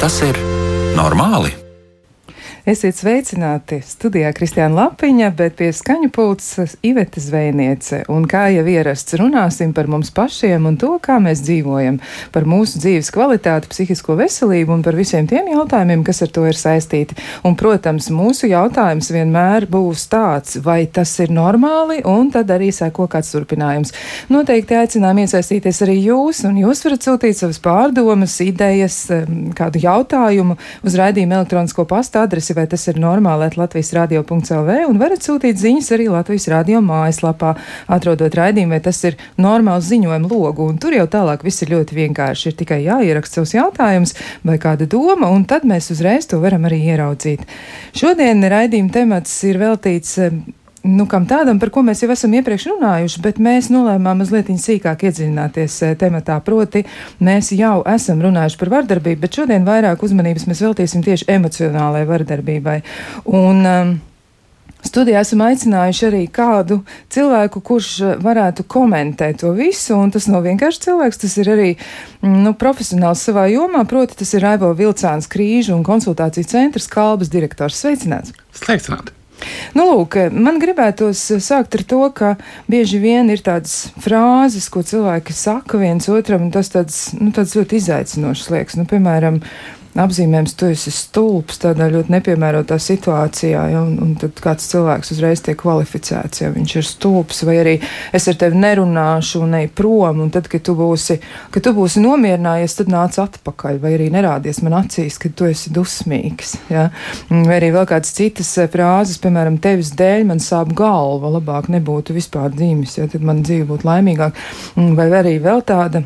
Vai tas ir normāli? Esiet sveicināti studijā Kristiāna Lapiņa, bet pie skaņu pults Iveta Zvejniece. Un kā jau ierasts, runāsim par mums pašiem un to, kā mēs dzīvojam, par mūsu dzīves kvalitāti, psihisko veselību un par visiem tiem jautājumiem, kas ar to ir saistīti. Un, protams, mūsu jautājums vienmēr būs tāds, vai tas ir normāli, un tad arī seko kāds turpinājums. Noteikti aicinām iesaistīties arī jūs, un jūs varat sūtīt savas pārdomas, idejas, kādu jautājumu uz raidījumu elektronisko pasta adresi vai tas ir normāli, Latvijas radio.clv, un varat sūtīt ziņas arī Latvijas radio mājaslapā, atrodot raidījumu, vai tas ir normāls ziņojuma logu, un tur jau tālāk viss ir ļoti vienkārši. Ir tikai jāieraksta savus jautājumus vai kāda doma, un tad mēs uzreiz to varam arī ieraudzīt. Šodien raidījuma temats ir veltīts nu, kam tādam, par ko mēs jau esam iepriekš runājuši, bet mēs nolēmām mazliet sīkāk iedziļināties e, tematā. Proti, mēs jau esam runājuši par vardarbību, bet šodien vairāk uzmanības mēs veltīsim tieši emocionālajai vardarbībai. Un, um, Studijā esam aicinājuši arī kādu cilvēku, kurš e, varētu komentēt to visu, un tas nav vienkārši cilvēks, tas ir arī nu, profesionāls savā jomā, proti tas ir Raivo Vilcāns krīžu un konsultāciju centrs kalbas direktors. Sveicināts! Sveicināti! Nu, lūk, man gribētos sākt ar to, ka bieži vien ir tādas frāzes, ko cilvēki saka viens otram, un tas tāds, nu, tāds ļoti izaicinošs liekas. Nu, piemēram, apzīmējums, tu esi stulbs tādā ļoti nepiemērotā situācijā, ja, un, un tad kāds cilvēks uzreiz tiek kvalificēts, ja viņš ir stulbs, vai arī es ar tevi nerunāšu un eju prom, un tad, kad tu būsi, kad tu būsi nomierinājies, tad nāc atpakaļ, vai arī nerādies man acīs, ka tu esi dusmīgs, ja, vai arī vēl kādas citas eh, frāzes, piemēram, tevis dēļ man sāp galva, labāk nebūtu vispār dzīves, ja, tad man dzīve būtu laimīgāka, vai arī vēl tāda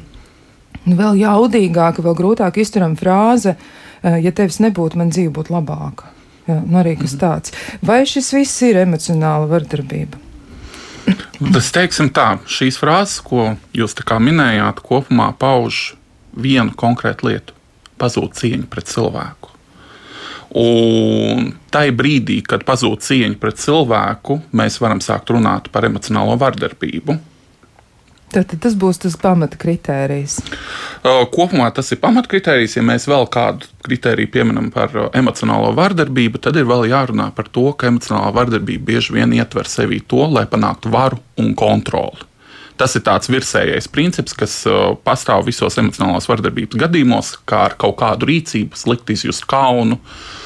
Nu, vēl jaudīgāka, vēl grūtāk izturama frāze, eh, ja tevis nebūtu, man dzīve būtu labāka. Jā, nu arī kas mhm. tāds. Vai šis viss ir emocionāla vardarbība? Tas teiksim tā, šīs frāzes, ko jūs minējāt, kopumā pauž vienu konkrētu lietu - pazūd cieņa pret cilvēku. Un tajā brīdī, kad pazūd cieņa pret cilvēku, mēs varam sākt runāt par emocionālo vardarbību. Tad tas būs tas pamata kritērijs. Kopumā tas ir pamata kritērijs. Ja mēs vēl kādu kritēriju pieminam par emocionālo vardarbību, tad ir vēl jārunā par to, ka emocionālā vardarbība bieži vien ietver sevī to, lai panāktu varu un kontroli. Tas ir tāds virsējais princips, kas pastāv visos emocionālās vardarbības gadījumos, kā ar kaut kādu rīcību, slikt izjust kaunu, uh,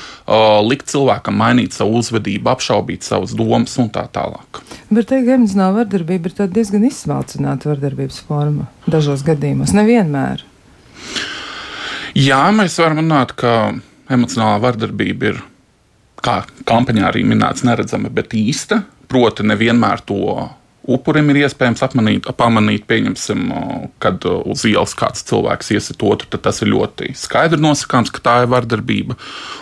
likt cilvēkam mainīt savu uzvedību, apšaubīt savas domas un tā tālāk. Bet ka emocionāla vardarbība ir diezgan izsmalcināta vardarbības forma dažos gadījumos, nevienmēr. Jā, mēs varam runāt, ka emocionālā vardarbība ir, kā kampaņā arī minēts, neredzama, bet īsta. Proti, nevienmēr to upurim ir iespējams apmanīt, pamanīt, pieņemsim, kad uz ielas kāds cilvēks iesit otru, tad tas ir ļoti skaidri nosakāms, ka tā ir vardarbība.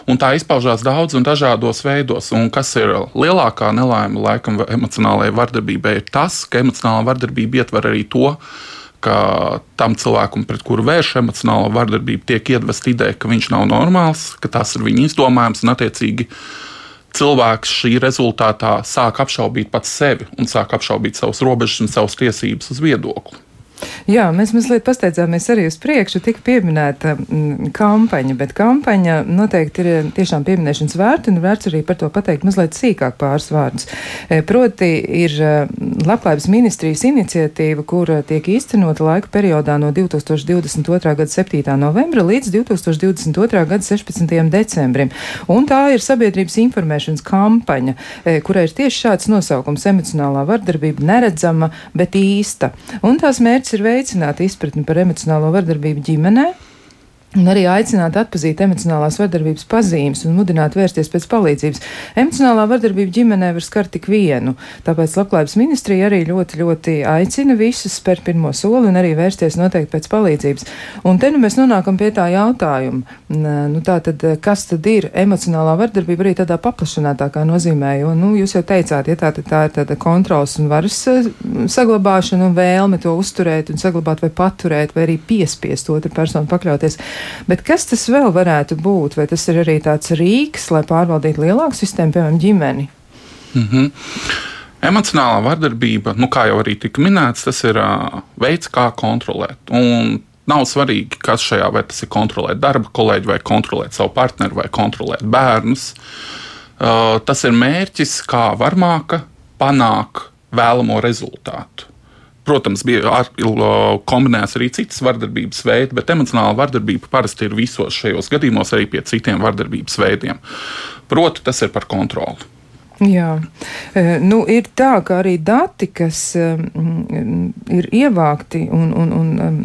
Un tā izpaužās daudz un dažādos veidos. Un kas ir lielākā nelaime laikam emocionālajai vardarbībai, ir tas, ka emocionālā vardarbība ietver arī to, ka tam cilvēkam, pret kuru vērš emocionāla vardarbība, tiek iedvesta ideja, ka viņš nav normāls, ka tas ir viņa izdomājums un attiecīgi cilvēks šī rezultātā sāk apšaubīt pats sevi un sāk apšaubīt savus robežas un savas tiesības uz viedokli. Jā, mēs mazliet pasteidzāmies arī uz priekšu. Tika pieminēta m, mm, kampaņa, bet kampaņa noteikti ir tiešām pieminēšanas vērta un vērts arī par to pateikt mazliet sīkāk pāris vārdus. E, proti ir e, Labklājības ministrijas iniciatīva, kur tiek īstenota laika periodā no 2022. gada 7. novembra līdz 2022. gada 16. decembrim. Un tā ir sabiedrības informēšanas kampaņa, kurai ir tieši šāds nosaukums - emocionālā vardarbība neredzama, bet īsta. Un tās mērķis ir veicināt izpratni par emocionālo vardarbību ģimenē Un arī aicināt atpazīt emocionālās vardarbības pazīmes un mudināt vērsties pēc palīdzības. Emocionālā vardarbība ģimenē var skart tik vienu, tāpēc Labklājības ministrija arī ļoti, ļoti aicina visus spērt pirmo soli un arī vērsties noteikti pēc palīdzības. Un te nu mēs nonākam pie tā jautājuma, nu tā tad, kas tad ir emocionālā vardarbība arī tādā paplašinātākā nozīmē, jo, nu, jūs jau teicāt, ja tā, tad tā ir tāda kontrols un varas eh, saglabāšana un vēlme to uzturēt un saglabāt vai paturēt vai arī piespiest otru personu pakļauties Bet kas tas vēl varētu būt? Vai tas ir arī tāds rīks, lai pārvaldītu lielāku sistēmu, piemēram, ģimeni? Mm -hmm. Emocionālā vardarbība, nu, kā jau arī tika minēts, tas ir uh, veids, kā kontrolēt. Un Nav svarīgi, kas šajā vai tas ir kontrolēt darba kolēģi, vai kontrolēt savu partneri, vai kontrolēt bērnus. Uh, tas ir mērķis, kā varmāka panāk vēlamo rezultātu. Protams, bija kombinēts arī citas vardarbības veidi, bet emocionāla vardarbība parasti ir visos šajos gadījumos arī pie citiem vardarbības veidiem. Proti, tas ir par kontroli. Jā, e, nu, ir tā, ka arī dati, kas um, ir ievākti un, un, un um,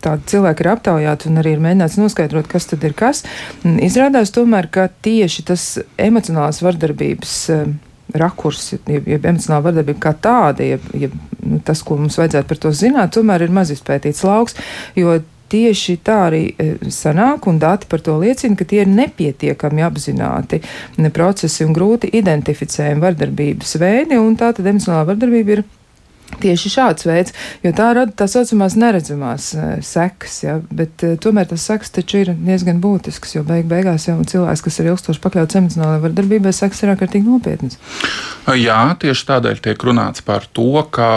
tādi cilvēki ir aptaujāti un arī ir mēģināts noskaidrot, kas tad ir kas, izrādās tomēr, ka tieši tas emocionālās vardarbības um, rakurs, jeb, jeb emocionāla vardarbība kā tāda, jeb, jeb nu, tas, ko mums vajadzētu par to zināt, tomēr ir maz izpētīts lauks, jo tieši tā arī e, sanāk, un dati par to liecina, ka tie ir nepietiekami apzināti procesi un grūti identificējami vardarbības veidi, un tā tad emocionālā vardarbība ir Tieši šāds veids, jo tā rada tā saucamās neredzamās uh, sekas, ja, bet uh, tomēr tas sekas taču ir diezgan būtisks, jo beig beigās jau cilvēks, kas ir ilgstoši pakļauts emocionālajai vardarbībai, sekas ir ārkārtīgi nopietnas. Jā, tieši tādēļ tiek runāts par to, ka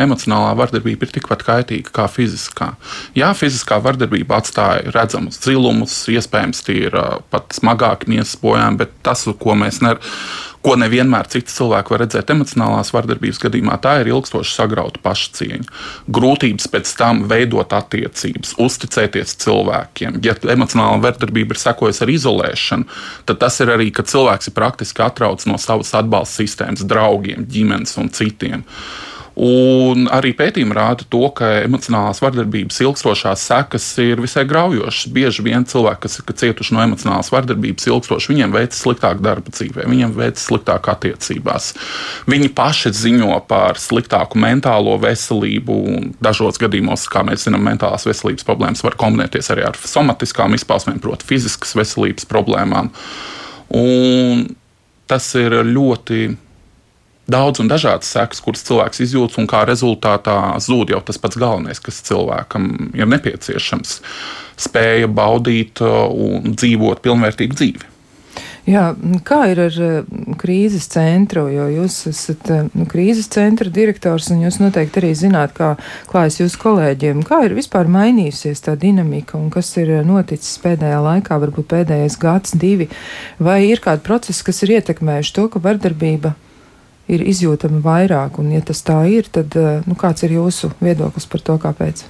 emocionālā vardarbība ir tikpat kaitīga kā fiziskā. Jā, fiziskā vardarbība atstāja redzamus dzilumus, iespējams, tie ir pat smagāki miesas bojājumi, bet tas, ko mēs nevaram ko nevienmēr citi cilvēki var redzēt emocionālās vardarbības gadījumā, tā ir ilgstoši sagrauta pašcieņa. Grūtības pēc tam veidot attiecības, uzticēties cilvēkiem. Ja emocionāla vardarbība ir sekojusi ar izolēšanu, tad tas ir arī, ka cilvēks ir praktiski atrauts no savas atbalsta sistēmas, draugiem, ģimenes un citiem. Un arī pētījumi rāda to, ka emocionālās vardarbības ilgstošās sekas ir visai graujošas. Bieži vien cilvēki, kas ir cietuši no emocionālās vardarbības ilgstoši, viņiem veicas sliktāk darba dzīvē, viņiem veicas sliktāk attiecībās. Viņi paši ziņo par sliktāku mentālo veselību. Dažos gadījumos, kā mēs zinām, mentālās veselības problēmas var kombinēties arī ar somatiskām izpausmēm, proti, fiziskas veselības problēmām. Un tas ir ļoti daudz un dažādas sekas, kuras cilvēks izjūtas, un kā rezultātā zūd jau tas pats galvenais, kas cilvēkam ir nepieciešams - spēja baudīt uh, un dzīvot pilnvērtīgu dzīvi. Jā, kā ir ar uh, krīzes centru, jo jūs esat uh, nu, krīzes centra direktors un jūs noteikti arī zināt, kā klājas jūsu kolēģiem. Kā ir vispār mainījusies tā dinamika un kas ir noticis pēdējā laikā, varbūt pēdējais gads, divi, vai ir kādi procesi, kas ir ietekmējuši to, ka vardarbība ir izjūtami vairāk. Un, ja tas tā ir, tad eh, nu, kāds ir jūsu viedoklis par to, kāpēc?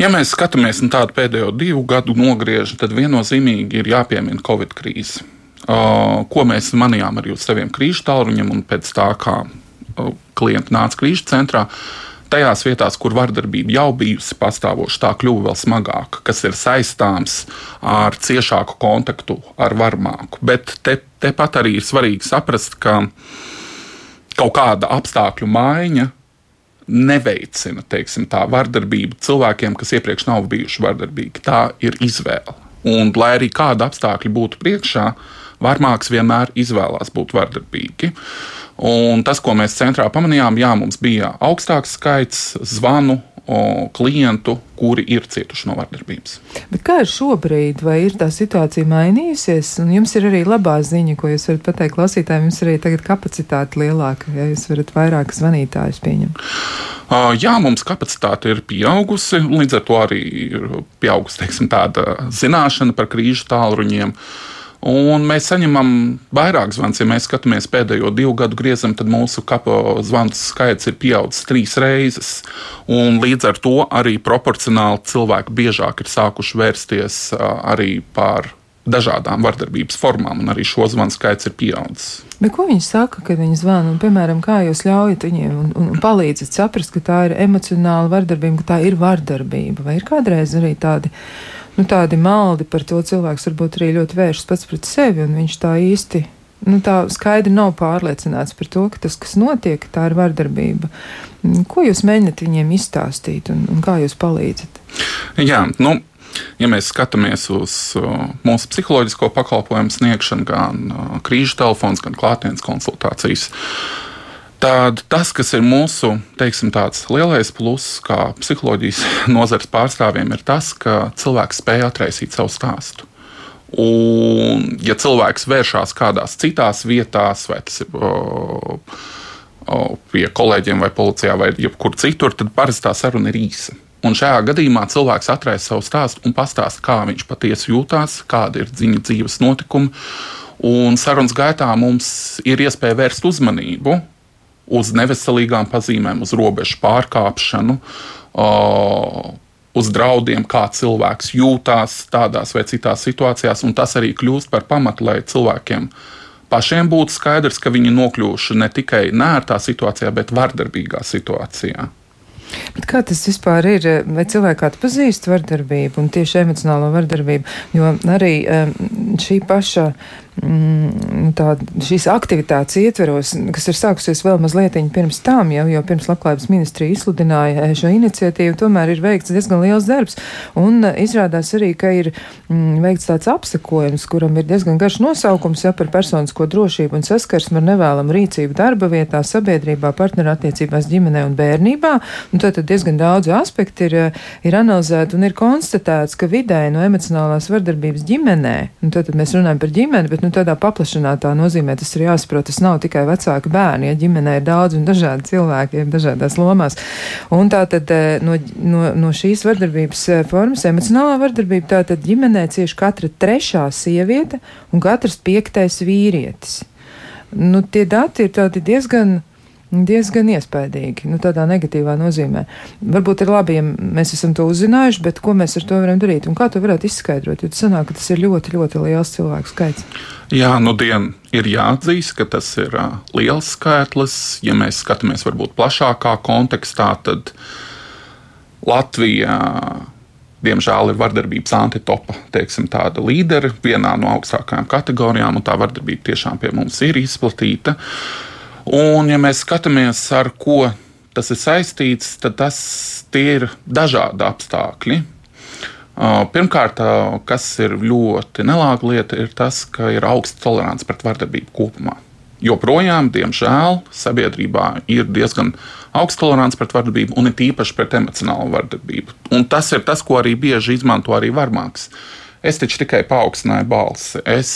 Ja mēs skatāmies uz tādu pēdējo divu gadu nogriežu, tad viennozīmīgi ir jāpiemina Covid krīze. Uh, ko mēs manījām uz saviem krīžu tālruņiem, un pēc tā, kā uh, klienti nāca krīžu centrā, tajās vietās, kur vardarbība jau bijusi pastāvoša, tā kļuva vēl smagāka, kas ir saistāms ar ciešāku kontaktu ar varmāku. Bet te, tepat arī ir svarīgi saprast, ka kaut kāda apstākļu maiņa neveicina teiksim, tā vardarbību cilvēkiem, kas iepriekš nav bijuši vardarbīgi. Tā ir izvēle. Un, lai arī kāda apstākļa būtu priekšā, varmāks vienmēr izvēlās būt vardarbīgi. Un tas, ko mēs centrā pamanījām, jā, mums bija augstāks skaits zvanu klientu, kuri ir cietuši no vardarbības. Bet kā ir šobrīd? Vai ir tā situācija mainījusies? Un jums ir arī labā ziņa, ko jūs varat pateikt klausītājiem. Jums ir arī tagad kapacitāte lielāka, ja jūs varat vairāk zvanītājus pieņemt. Uh, jā, mums kapacitāte ir pieaugusi, līdz ar to arī ir pieaugusi teiksim, tāda zināšana par krīžu tālruņiem. Uh, Un mēs saņemam vairāk zvans. Ja mēs skatāmies pēdējo divu gadu griezam, tad mūsu kapo zvanu skaits ir pieaudzis trīs reizes. Un līdz ar to arī proporcionāli cilvēki biežāk ir sākuši vērsties arī par dažādām vardarbības formām, un arī šo zvanu skaits ir pieaudzis. Bet ko viņi saka, kad viņi zvana? Un, piemēram, kā jūs ļaujat viņiem un, un, palīdzat saprast, ka tā ir emocionāla vardarbība, ka tā ir vardarbība? Vai ir kādreiz arī tādi nu, tādi maldi par to cilvēks varbūt arī ļoti vēršas pats pret sevi, un viņš tā īsti. Nu, tā skaidri nav pārliecināts par to, ka tas, kas notiek, tā ir vardarbība. Ko jūs mēģināt viņiem izstāstīt un, un kā jūs palīdzat? Jā, nu, ja mēs skatāmies uz uh, mūsu psiholoģisko pakalpojumu sniegšanu, gan uh, krīžu telefons, gan klātienes konsultācijas, uh, Tad tas, kas ir mūsu teiksim, lielais pluss, kā psiholoģijas nozares pārstāvjiem, ir tas, ka cilvēks spēj atraisīt savu stāstu. Un, ja cilvēks vēršas kādās citās vietās, vai tas ir o, o, pie kolēģiem, vai policijā, vai jebkur citur, tad parasti tā saruna ir īsa. Un šajā gadījumā cilvēks atraisa savu stāstu un pastāsta, kā viņš patiesi jūtas, kāda ir viņa dzīves notikumi. Un sarunas gaitā mums ir iespēja vērst uzmanību uz neveselīgām pazīmēm, uz robežu pārkāpšanu, uz draudiem, kā cilvēks jūtas tādās vai citās situācijās. Tas arī kļūst par pamatu, lai cilvēkiem pašiem būtu skaidrs, ka viņi nokļuvuši ne tikai nērtā situācijā, bet vardarbīgā situācijā. Bet kā tas vispār ir? Vai cilvēki atpazīst vardarbību un tieši emocionālo vardarbību? Jo arī šī paša tā, šīs aktivitātes ietveros, kas ir sākusies vēl mazliet pirms tam, jau, jo pirms Labklājības ministrija izsludināja šo iniciatīvu, tomēr ir veikts diezgan liels darbs. Un eh, izrādās arī, ka ir mm, veikts tāds apsekojums, kuram ir diezgan garš nosaukums ja, par personisko drošību un saskarsmu ar nevēlamu rīcību darba vietā, sabiedrībā, partnerattiecībās, ģimenē un bērnībā. Un tad diezgan daudz aspektu ir, eh, ir analizēti un ir konstatēts, ka vidēji no emocionālās vardarbības ģimenē, un tad, tad mēs runājam par ģimeni, bet nu, nu, tādā paplašinātā nozīmē tas ir jāsaprot. Tas nav tikai vecāki bērni, ja ģimenē ir daudz un dažādi cilvēki, ir dažādās lomās. Un tā tad eh, no, no, no šīs vardarbības eh, formas, emocionālā vardarbība, tā tad ģimenē cieši katra trešā sieviete un katrs piektais vīrietis. Nu, tie dati ir diezgan diezgan iespaidīgi, nu, tādā negatīvā nozīmē. Varbūt ir labi, ja mēs esam to uzzinājuši, bet ko mēs ar to varam darīt un kā to varētu izskaidrot? Jo tas sanāk, ka tas ir ļoti, ļoti liels cilvēku skaits. Jā, nu dien ir jāatzīst, ka tas ir uh, liels skaitlis. Ja mēs skatāmies varbūt plašākā kontekstā, tad Latvija. Diemžēl ir vardarbības antitopa, teiksim, tāda līdera vienā no augstākajām kategorijām, un tā vardarbība tiešām pie mums ir izplatīta. Uh, Un, ja mēs skatāmies, ar ko tas ir saistīts, tad tas ir dažādi apstākļi. Pirmkārt, kas ir ļoti nelāga lieta, ir tas, ka ir augsta tolerance pret vardarbību kopumā. Joprojām, diemžēl, sabiedrībā ir diezgan augsta tolerance pret vardarbību, un it īpaši pret emocionālu vardarbību. Un tas ir tas, ko arī bieži izmanto arī varmāks. Es taču tikai paaugstināju balsi. Es,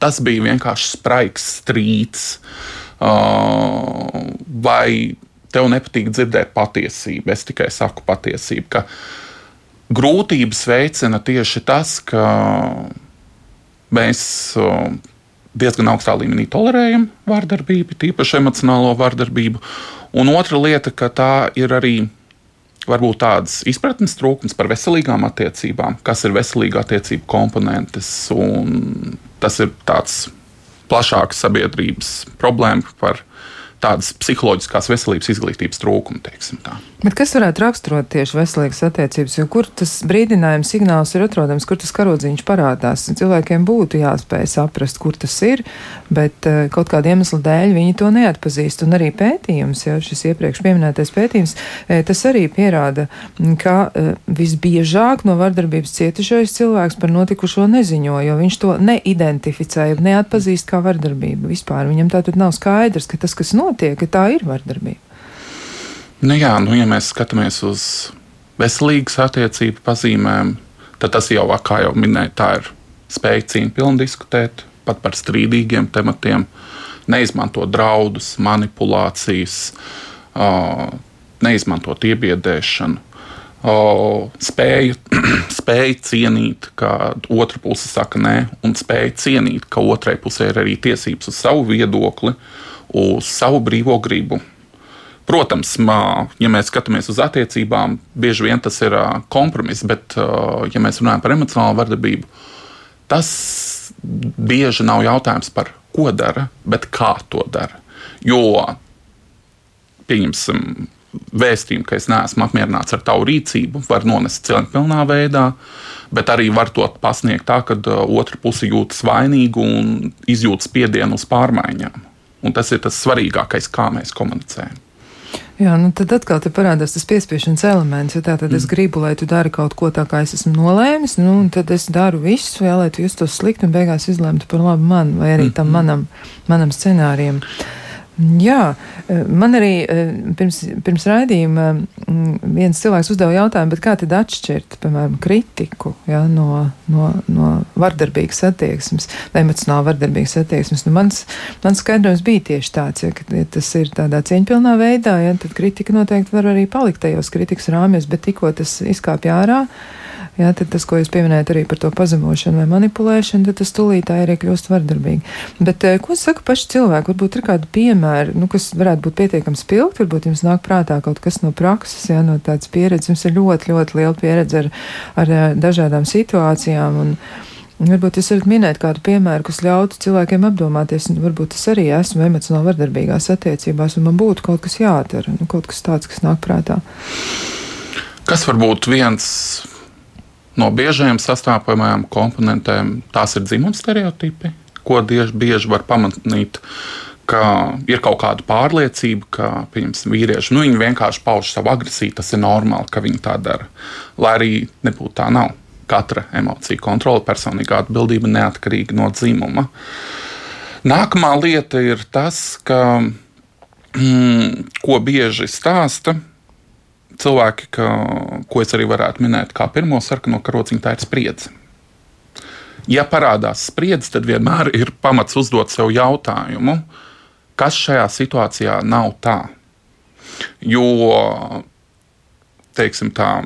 tas bija vienkārši spraigs strīds. Uh, vai tev nepatīk dzirdēt patiesību. Es tikai saku patiesību, ka grūtības veicina tieši tas, ka mēs diezgan augstā līmenī tolerējam vardarbību, tīpaši emocionālo vardarbību. Un otra lieta, ka tā ir arī varbūt tādas izpratnes trūkums par veselīgām attiecībām, kas ir veselīga attiecību komponentes. Tas ir tāds plašāka sabiedrības problēma par tādas psiholoģiskās veselības izglītības trūkumu. Bet kas varētu raksturot tieši veselīgas attiecības, jo kur tas brīdinājums signāls ir atrodams, kur tas karodziņš parādās? Cilvēkiem būtu jāspēj saprast, kur tas ir, bet uh, kaut kāda iemesla dēļ viņi to neatpazīst. Un arī pētījums, jau šis iepriekš pieminētais pētījums, e, tas arī pierāda, ka uh, visbiežāk no vardarbības cietušais cilvēks par notikušo neziņo, jo viņš to neidentificēja, neatpazīst kā vardarbību vispār. Viņam tā tad nav skaidrs, ka tas, kas notiek, ka tā ir vardarbība. Nu jā, nu, ja mēs skatāmies uz veselīgas attiecību pazīmēm, tad tas jau, kā jau minēju, tā ir spēja cīņpilni diskutēt pat par strīdīgiem tematiem, neizmantot draudus, manipulācijas, neizmantot iebiedēšanu. Spēju, spēju cienīt, ka otra puse saka nē, un spēju cienīt, ka otrai pusē ir arī tiesības uz savu viedokli, uz savu brīvo gribu, Protams, ja mēs skatāmies uz attiecībām, bieži vien tas ir kompromiss, bet, ja mēs runājam par emocionālu vardarbību, tas bieži nav jautājums par ko dara, bet kā to dara. Jo, pieņemsim, vēstījumu, ka es neesmu apmierināts ar tavu rīcību, var nonest cieņpilnā veidā, bet arī var to pasniegt tā, ka otra puse jūtas vainīga un izjūt spiedienu uz pārmaiņām. Un tas ir tas svarīgākais, kā mēs komunicējam. Jā, nu tad atkal te parādās tas piespiešanas elements, jo tā tad mm. es gribu, lai tu dari kaut ko tā, kā es esmu nolēmis, nu, un tad es daru visu, jā, lai tu justos slikti un beigās izlemtu par labu man vai arī mm. tam manam, manam scenārijam. Jā, man arī pirms, pirms raidījuma viens cilvēks uzdeva jautājumu, kā tad atšķirt, piemēram, kritiku ja, no, no, no vardarbīgas attieksmes, emocionāli vardarbīgas attieksmes. Nu, mans, mans skaidrojums bija tieši tāds, ja, ka ja tas ir tādā cieņpilnā veidā, ja, tad kritika noteikti var arī palikt tajos kritikas rāmjos, bet tikko tas izkāpj ārā, Jā, tad tas, ko jūs pieminējat arī par to pazemošanu vai manipulēšanu, tad tas tūlītā arī kļūst vardarbīgi. Bet, eh, ko saka paši cilvēki? Varbūt ir kādi piemēri, nu, kas varētu būt pietiekami spilgti, varbūt jums nāk prātā kaut kas no prakses, jā, no tādas pieredzes. Jums ir ļoti, ļoti liela pieredze ar, ar eh, dažādām situācijām. Un, Varbūt jūs varat minēt kādu piemēru, kas ļautu cilvēkiem apdomāties, un varbūt es arī esmu emocionāli vardarbīgās attiecībās, un man būtu kaut kas jādara, nu, kaut kas tāds, kas nāk prātā. Kas var būt viens no biežajiem sastāvamajām komponentēm tās ir dzimuma stereotipi, ko bieži, bieži var pamanīt. Ir kaut kāda pārliecība, ka vīrieši nu, vienkārši pauž savu agresiju. Tas ir normāli, ka viņi tā dara. Lai arī nebūtu tā, nav. Katra emocija kontrole, personīgā atbildība neatkarīga no dzimuma. Nākamā lieta ir tas, ka, mm, ko bieži stāsta cilvēki, ka, ko es arī varētu minēt kā pirmo sarkano karociņu, tā ir spriedze. Ja parādās spriedze, tad vienmēr ir pamats uzdot sev jautājumu, kas šajā situācijā nav tā. Jo, teiksim, tā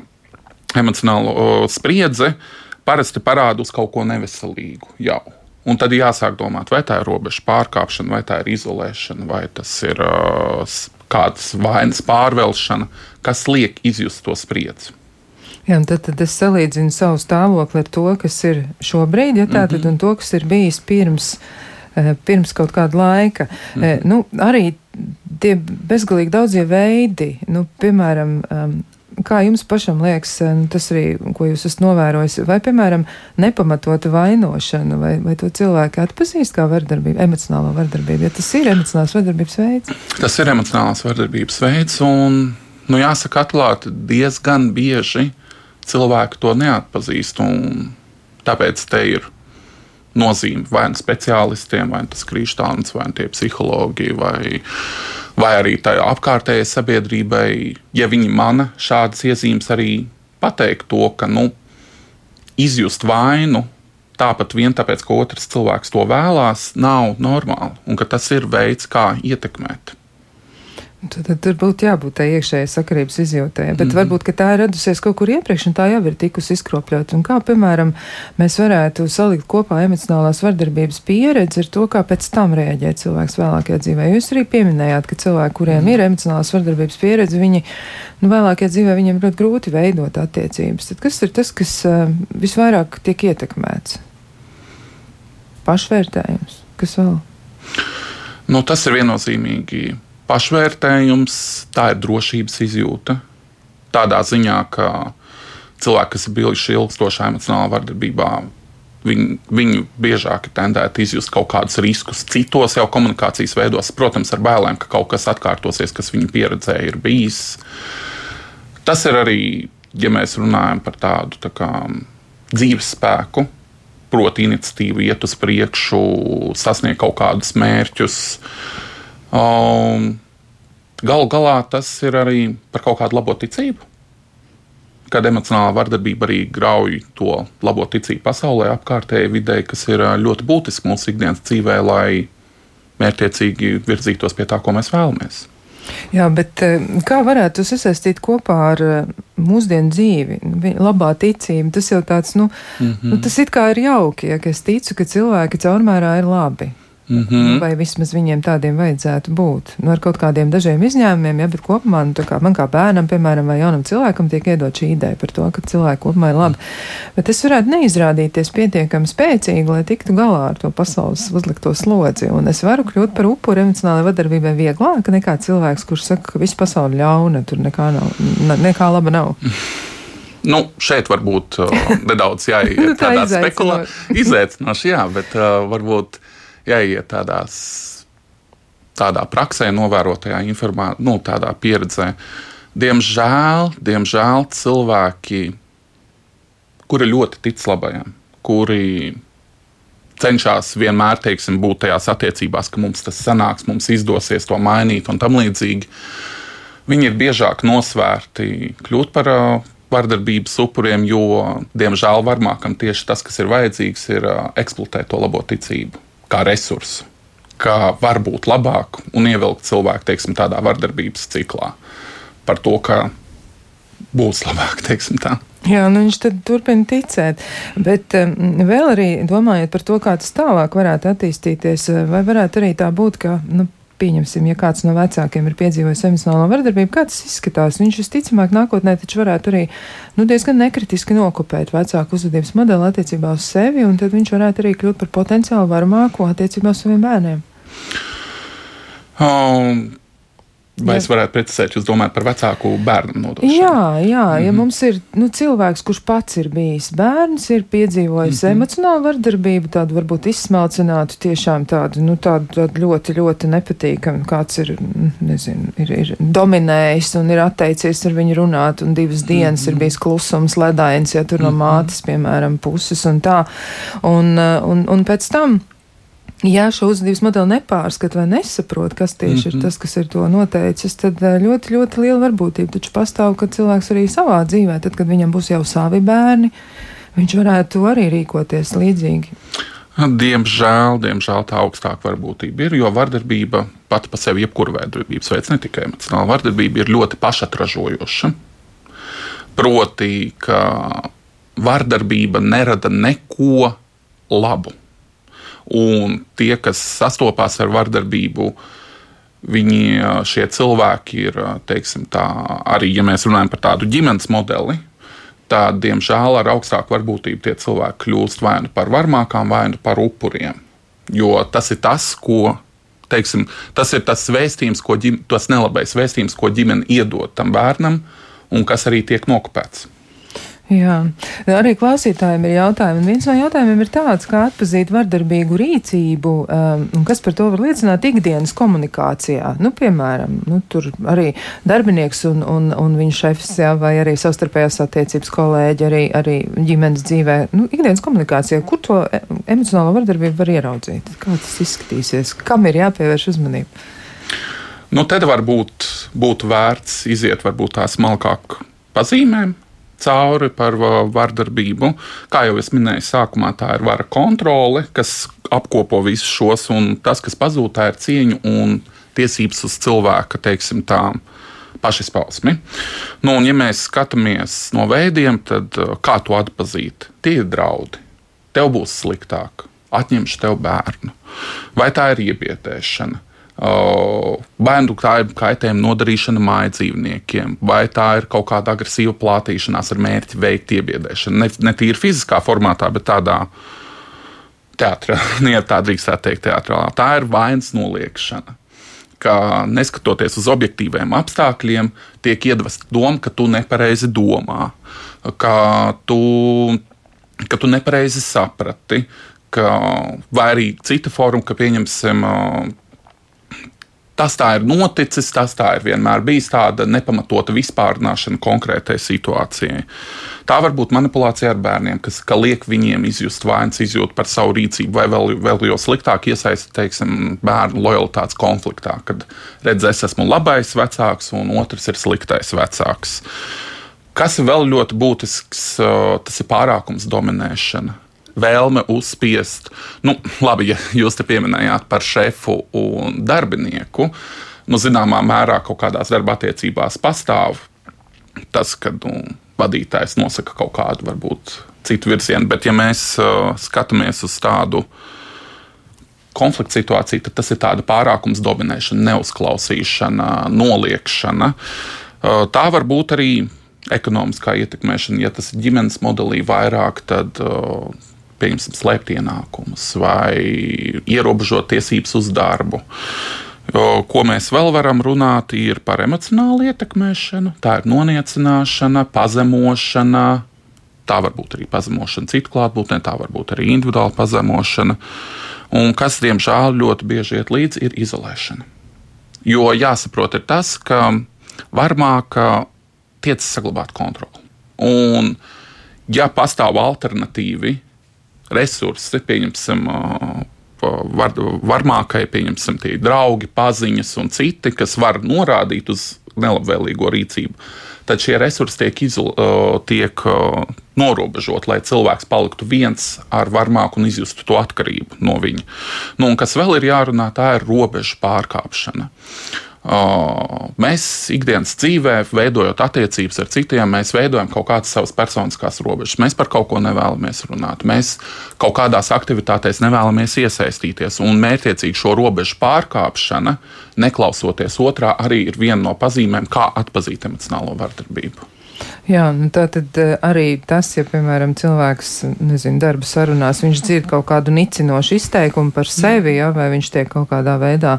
emocionāla spriedze parasti parāda uz kaut ko neveselīgu jau. Un tad jāsāk domāt, vai tā ir robeža pārkāpšana, vai tā ir izolēšana, vai tas ir uh, kādas vainas pārvelšana, kas liek izjust to spriedzi. Jā, tad, tad es salīdzinu savu stāvokli ar to, kas ir šobrīd, ja tā tad, mm -hmm. un to, kas ir bijis pirms, eh, pirms kaut kāda laika. Mm -hmm. Nu, arī tie bezgalīgi daudzie veidi, nu, piemēram, um, Kā jums pašam liekas, eh, tas arī, ko jūs esat novērojis, vai, piemēram, nepamatota vainošana, vai, vai to cilvēki atpazīst kā vardarbību, emocionālo vardarbību, ja tas ir emocionālās vardarbības veids? Tas ir emocionālās vardarbības veids, un, nu, jāsaka atklāti, diezgan bieži cilvēki to neatpazīst, un tāpēc te ir nozīme. Vai nu speciālistiem, vai nu tas krīštāns, vai nu tie psihologi, vai vai arī tā apkārtējai sabiedrībai, ja viņi mana šādas iezīmes, arī pateikt to, ka nu, izjust vainu tāpat vien tāpēc, ka otrs cilvēks to vēlās, nav normāli. Un ka tas ir veids, kā ietekmēt. Tad, tad tur būtu jābūt tai iekšējai sakarības izjūtai. Bet mm -hmm. varbūt tā ir radusies kaut kur iepriekš, un tā jau ir tikusi izkropļota. Un kā, piemēram, mēs varētu salikt kopā emocionālās vardarbības pieredzi ar to, kā pēc tam rēģē cilvēks vēlākajā dzīvē. Jūs arī pieminējāt, ka cilvēki, kuriem mm -hmm. ir emocionālās vardarbības pieredze, viņi nu, vēlākajā dzīvē viņiem ļoti grūti veidot attiecības. Tad kas ir tas, kas uh, visvairāk tiek ietekmēts? Pašvērtējums, kas vēl? Nu, tas ir viennozīmīgi pašvērtējums, tā ir drošības izjūta. Tādā ziņā, ka cilvēki, kas ir bijuši ilgstošā emocionālā vardarbībā, viņi, viņi biežāk ir tendēti izjust kaut kādus riskus citos jau komunikācijas veidos, protams, ar bailēm, ka kaut kas atkārtosies, kas viņu pieredzē ir bijis. Tas ir arī, ja mēs runājam par tādu tā kā, dzīves spēku, proti, iniciatīvu iet uz priekšu, sasniegt kaut kādus mērķus. Um, Galu galā tas ir arī par kaut kādu labo ticību. Kad emocionālā vardarbība arī grauj to labo ticību pasaulē, apkārtējai vidē, kas ir ļoti būtiski mūsu ikdienas dzīvē, lai mērķiecīgi virzītos pie tā, ko mēs vēlamies. Jā, bet kā varētu sasaistīt kopā ar mūsdienu dzīvi? Labā ticība, tas jau tāds, nu, mm -hmm. nu tas it kā ir jauki, ja es ticu, ka cilvēki caurmērā ir labi. Mm -hmm. Vai vismaz viņiem tādiem vajadzētu būt. Nu, ar kaut kādiem dažiem izņēmumiem, ja, bet kopumā nu, kā man kā bērnam, piemēram, vai jaunam cilvēkam tiek iedot šī ideja par to, ka cilvēki kopumā ir labi. Bet es varētu neizrādīties pietiekami spēcīgi, lai tiktu galā ar to pasaules uzlikto slodzi. Un es varu kļūt par upuri emocionālajai vadarbībai vieglāk nekā cilvēks, kurš saka, ka viss pasaule ļauna, tur nekā, nav, nekā laba nav. Nu, šeit varbūt uh, nedaudz jāiet nu, tā tādā spekulācijā. Izaicinoši, jā, bet uh, varbūt jāiet tādās, tādā praksē, novērotajā informā, nu, tādā pieredzē. Diemžēl, diemžēl cilvēki, kuri ļoti tic labajam, kuri cenšas vienmēr teiksim, būt tajās attiecībās, ka mums tas sanāks, mums izdosies to mainīt un tam līdzīgi. Viņi ir biežāk nosvērti kļūt par vardarbības upuriem, jo, diemžēl, varmākam tieši tas, kas ir vajadzīgs, ir eksploatēt to labo ticību kā resursu, kā var būt labāk un ievilkt cilvēku teiksim, tādā vardarbības ciklā par to, ka būs labāk. Jā, nu viņš tad turpina ticēt. Bet um, vēl arī domājot par to, kā tas tālāk varētu attīstīties, vai varētu arī tā būt, ka, nu, pieņemsim, ja kāds no vecākiem ir piedzīvojis emocionālo vardarbību, kā tas izskatās. Viņš visticamāk nākotnē taču varētu arī nu, diezgan nekritiski nokopēt vecāku uzvedības modeli attiecībā uz sevi, un tad viņš varētu arī kļūt par potenciāli varmāko attiecībā uz saviem bērniem. Um, Vai jā. es varētu precizēt, jūs domājat par vecāku bērnu nodošanu? Jā, jā mm -hmm. ja mhm. mums ir nu, cilvēks, kurš pats ir bijis bērns, ir piedzīvojis mm -hmm. emocionālu vardarbību, tādu varbūt izsmalcinātu, tiešām tādu, nu, tādu, tādu ļoti, ļoti nepatīkamu, kāds ir, nezinu, ir, ir dominējis un ir atteicies ar viņu runāt, un divas dienas mm -hmm. ir bijis klusums, ledains, ja tur no mm -hmm. mātes, piemēram, puses un tā. Un, un, un pēc tam Ja šo uzvedības modeli nepārskata vai nesaprot, kas tieši mm -hmm. ir mhm. tas, kas ir to noteicis, tad eh, ļoti, ļoti liela varbūtība taču pastāv, ka cilvēks arī savā dzīvē, tad, kad viņam būs jau savi bērni, viņš varētu arī rīkoties līdzīgi. Diemžēl, diemžēl tā augstāka varbūtība ir, jo vardarbība pati par sevi, jebkura vardarbības veids, ne tikai emocionāla vardarbība, ir ļoti pašatražojoša. Proti, ka vardarbība nerada neko labu Un tie, kas sastopās ar vardarbību, viņi, šie cilvēki ir, teiksim, tā, arī, ja mēs runājam par tādu ģimenes modeli, tad, diemžēl, ar augstāku varbūtību tie cilvēki kļūst vai nu par varmākām, vai nu par upuriem. Jo tas ir tas, ko teiksim, tas ir tas vēstījums, ko ģim, tas nelabais vēstījums, ko ģimene iedod tam bērnam, un kas arī tiek nokopēts. Jā, arī klausītājiem ir jautājumi. Un viens no jautājumiem ir tāds, kā atpazīt vardarbīgu rīcību, um, un kas par to var liecināt ikdienas komunikācijā. Nu, piemēram, nu, tur arī darbinieks un, un, un viņa šefs, jā, vai arī savstarpējās attiecības kolēģi, arī, arī ģimenes dzīvē. Nu, ikdienas komunikācijā, kur to e, emocionālo vardarbību var ieraudzīt? Kā tas izskatīsies? Kam ir jāpievērš uzmanība? Nu, tad varbūt būtu vērts iziet varbūt tā smalkāk pazīmēm, cauri par vardarbību. Kā jau es minēju, sākumā tā ir vara kontrole, kas apkopo visus šos, un tas, kas pazūd, tā ir cieņa un tiesības uz cilvēka, teiksim, tā pašizpausmi. Nu, un, ja mēs skatāmies no veidiem, tad kā to atpazīt? Tie ir draudi. Tev būs sliktāk, atņemšu tev bērnu, vai tā ir iebiedēšana bērnu kaitējuma nodarīšana māju dzīvniekiem, vai tā ir kaut kāda agresīva plātīšanās ar mērķi veikt iebiedēšanu. Ne, ne tīri fiziskā formātā, bet tādā teātrī, ja tā drīkstētu teikt, teātrālā. Tā ir vainas noliekšana. Ka neskatoties uz objektīviem apstākļiem, tiek iedvesta doma, ka tu nepareizi domā, ka tu, ka tu nepareizi saprati, ka, vai arī cita forma, ka pieņemsim tas tā ir noticis, tas tā ir vienmēr bijis tāda nepamatota vispārnāšana konkrētai situācijai. Tā var būt manipulācija ar bērniem, kas liek viņiem izjust vainas izjūtu par savu rīcību, vai vēl, vēl jau sliktāk iesaistīt teiksim, bērnu lojalitātes konfliktā, kad redz, es esmu labais vecāks un otrs ir sliktais vecāks. Kas ir vēl ļoti būtisks, tas ir pārākums dominēšana vēlme uzspiest, nu, labi, ja jūs te pieminējāt par šefu un darbinieku, nu, zināmā mērā kaut kādās darba attiecībās pastāv tas, ka nu, vadītājs nosaka kaut kādu, varbūt citu virzienu, bet ja mēs uh, skatāmies uz tādu konflikta situāciju, tad tas ir tāda pārākums dominēšana, neuzklausīšana, noliekšana. Uh, tā var būt arī ekonomiskā ietekmēšana. Ja tas ir ģimenes modelī vairāk, tad uh, pieņemsim, slēpt ienākumus vai ierobežot tiesības uz darbu. Ko mēs vēl varam runāt, ir par emocionālu ietekmēšanu, tā ir noniecināšana, pazemošana. Tā var būt arī pazemošana citu klātbūtnē, tā var būt arī individuāla pazemošana. Un kas, diemžēl, ļoti bieži iet līdzi, ir izolēšana. Jo jāsaprot, ir tas, ka varmāk tiecas saglabāt kontroli. Un, ja pastāv alternatīvi resursi, pieņemsim, var, varmākai, pieņemsim, tie draugi, paziņas un citi, kas var norādīt uz nelabvēlīgo rīcību, tad šie resursi tiek, izol, tiek norobežot, lai cilvēks paliktu viens ar varmāku un izjustu to atkarību no viņa. Nu, un kas vēl ir jārunā, tā ir robežu pārkāpšana. Mēs ikdienas dzīvē, veidojot attiecības ar citiem, mēs veidojam kaut kādas savas personiskās robežas. Mēs par kaut ko nevēlamies runāt. Mēs kaut kādās aktivitātēs nevēlamies iesaistīties. Un mērķiecīgi šo robežu pārkāpšana, neklausoties otrā, arī ir viena no pazīmēm, kā atpazīt emocionālo vardarbību. Jā, nu tā tad eh, arī tas, ja, piemēram, cilvēks, nezinu, darba sarunās, viņš dzird kaut kādu nicinošu izteikumu par sevi, ja, vai viņš tiek kaut kādā veidā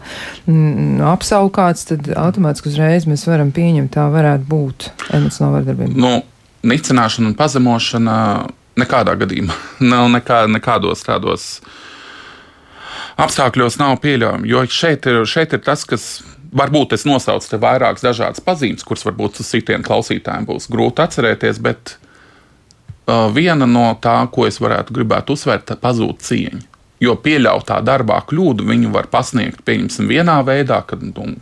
mm, apsaukāts, tad automātiski uzreiz mēs varam pieņemt, tā varētu būt emocionāla vardarbība. Nu, nicināšana un pazemošana nekādā gadījumā nav nekā, nekādos tādos apstākļos nav pieļaujama, jo šeit ir, šeit ir tas, kas varbūt es nosaucu te vairākas dažādas pazīmes, kuras varbūt citiem klausītājiem būs grūti atcerēties, bet uh, viena no tā, ko es varētu gribēt uzsvērt, ir pazūd cieņa. Jo pieļautā darbā kļūdu viņu var pasniegt, pieņemsim, vienā veidā, kad nu,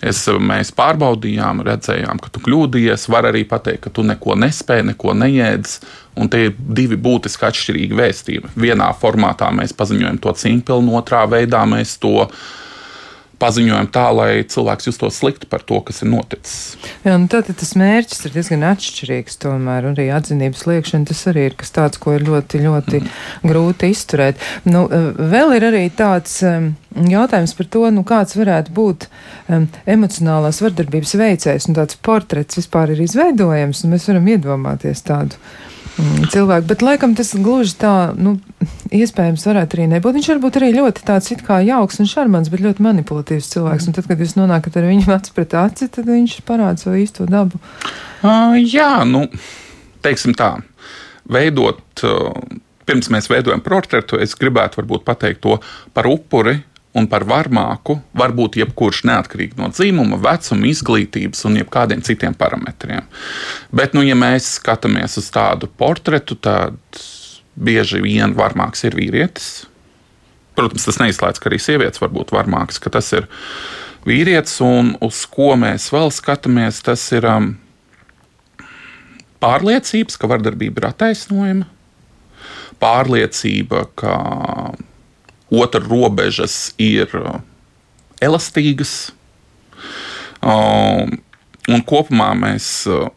es, mēs pārbaudījām, redzējām, ka tu kļūdījies. Var arī pateikt, ka tu neko nespēji, neko neēdzi. Un tie ir divi būtiski atšķirīgi vēstījumi. Vienā formātā mēs paziņojam to cīņpilnu, otrā veidā mēs to uh, paziņojam tā, lai cilvēks justos slikti par to, kas ir noticis. Jā, nu tad tas mērķis ir diezgan atšķirīgs. Tomēr arī atzinības liekšana tas arī ir kas tāds, ko ir ļoti, ļoti mm. grūti izturēt. Nu, eh, vēl ir arī tāds um, jautājums par to, nu, kāds varētu būt um, emocionālās vardarbības veicējs. Nu, tāds portrets vispār ir izveidojams, un mēs varam iedomāties tādu mm, cilvēku. Bet laikam tas gluži tā, nu, iespējams varētu arī nebūt. Viņš varbūt arī ļoti tāds it kā jauks un šarmants, bet ļoti manipulatīvs cilvēks. Un tad, kad jūs nonākat ar viņu acu pret aci, tad viņš parāda savu īsto dabu. Uh, jā, nu, teiksim tā, veidot. Uh, Pirms mēs veidojam portretu, es gribētu pateikt to par upuri, un par varmāku var būt jebkurš neatkarīgi no dzimuma, vecuma, izglītības un jebkādiem citiem parametriem. Bet, nu, ja mēs skatāmies uz tādu portretu, tad bieži vien varmāks ir vīrietis. Protams, tas neizslēdz, ka arī sievietes var būt varmākas, ka tas ir vīrietis, un uz ko mēs vēl skatāmies, tas ir um, pārliecības, ka vardarbība ir attaisnojama, pārliecība, ka otra robežas ir uh, elastīgas. Um, un kopumā mēs uh,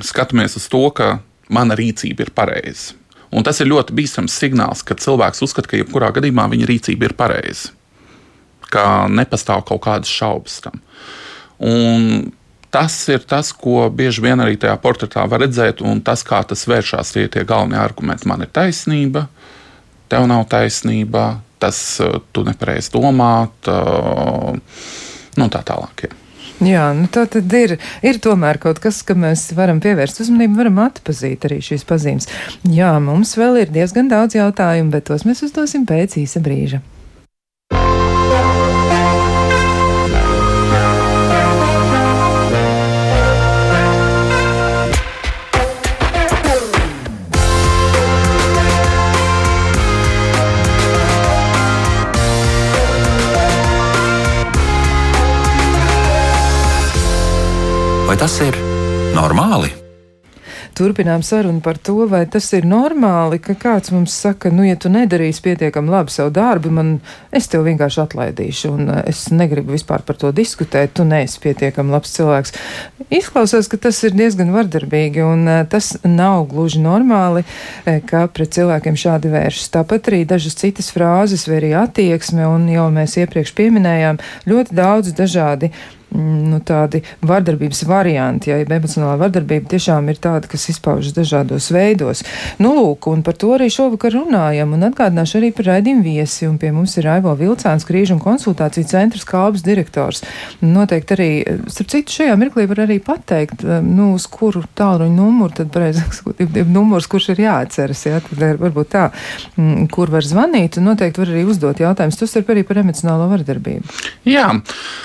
skatāmies uz to, ka mana rīcība ir pareiza. Un tas ir ļoti bīstams signāls, kad cilvēks uzskata, ka jebkurā gadījumā viņa rīcība ir pareiza, ka nepastāv kaut kādas šaubas tam. Un tas ir tas, ko bieži vien arī tajā portretā var redzēt, un tas, kā tas vēršas, tie ir tie galvenie argumenti. Man ir taisnība, tev nav taisnība, tas uh, tu nepareizi domā, nu, tā tālāk. Jā. Jā, nu tā tad ir, ir tomēr kaut kas, ka mēs varam pievērst uzmanību, varam atpazīt arī šīs pazīmes. Jā, mums vēl ir diezgan daudz jautājumu, bet tos mēs uzdosim pēc īsa brīža. Tas ir normāli? Turpinām sarunu par to, vai tas ir normāli, ka kāds mums saka, nu, ja tu nedarīsi pietiekami labi savu darbu, man es tev vienkārši atlaidīšu, un eh, es negribu vispār par to diskutēt, tu neesi pietiekami labs cilvēks. Izklausās, ka tas ir diezgan vardarbīgi, un eh, tas nav gluži normāli, eh, ka pret cilvēkiem šādi vēršas. Tāpat arī dažas citas frāzes vai arī attieksme, un jau mēs iepriekš pieminējām ļoti daudz dažādi nu, tādi vardarbības varianti, ja emocionālā vardarbība tiešām ir tāda, kas izpaužas dažādos veidos. Nu, lūk, un par to arī šovakar runājam, un atgādināšu arī par raidījumu viesi, un pie mums ir Aivo Vilcāns, krīžu un konsultāciju centrs kalbas direktors. Noteikti arī, starp citu, šajā mirklī var arī pateikt, um, nu, uz kuru tālruņu numuru, tad, pareizāk sakot, numurs, kurš ir jāatceras, jā, tad varbūt tā, mm, kur var zvanīt, un noteikti var arī uzdot jautājumus, ir arī par emocionālo vardarbību. Jā.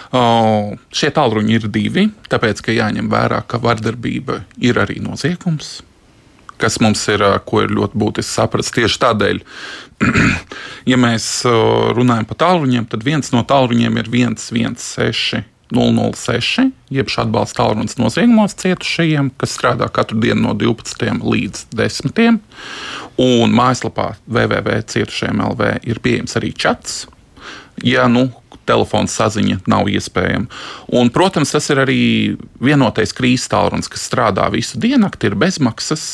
Uh, Šie tālruņi ir divi, tāpēc, ka jāņem vērā, ka vardarbība ir arī noziegums. kas mums ir, ko ir ļoti būtiski saprast. Tieši tādēļ, ja mēs runājam par tālruņiem, tad viens no tālruņiem ir 116. 006, jeb šāda atbalsta tālrunis noziegumos cietušajiem, kas strādā katru dienu no 12 līdz 10. Un mājaslapā www.cietušajiem LV ir pieejams arī čats. Ja nu, telefona saziņa nav iespējama. Un, protams, tas ir arī vienotais krīzes tālrunis, kas strādā visu diennakti, ir bezmaksas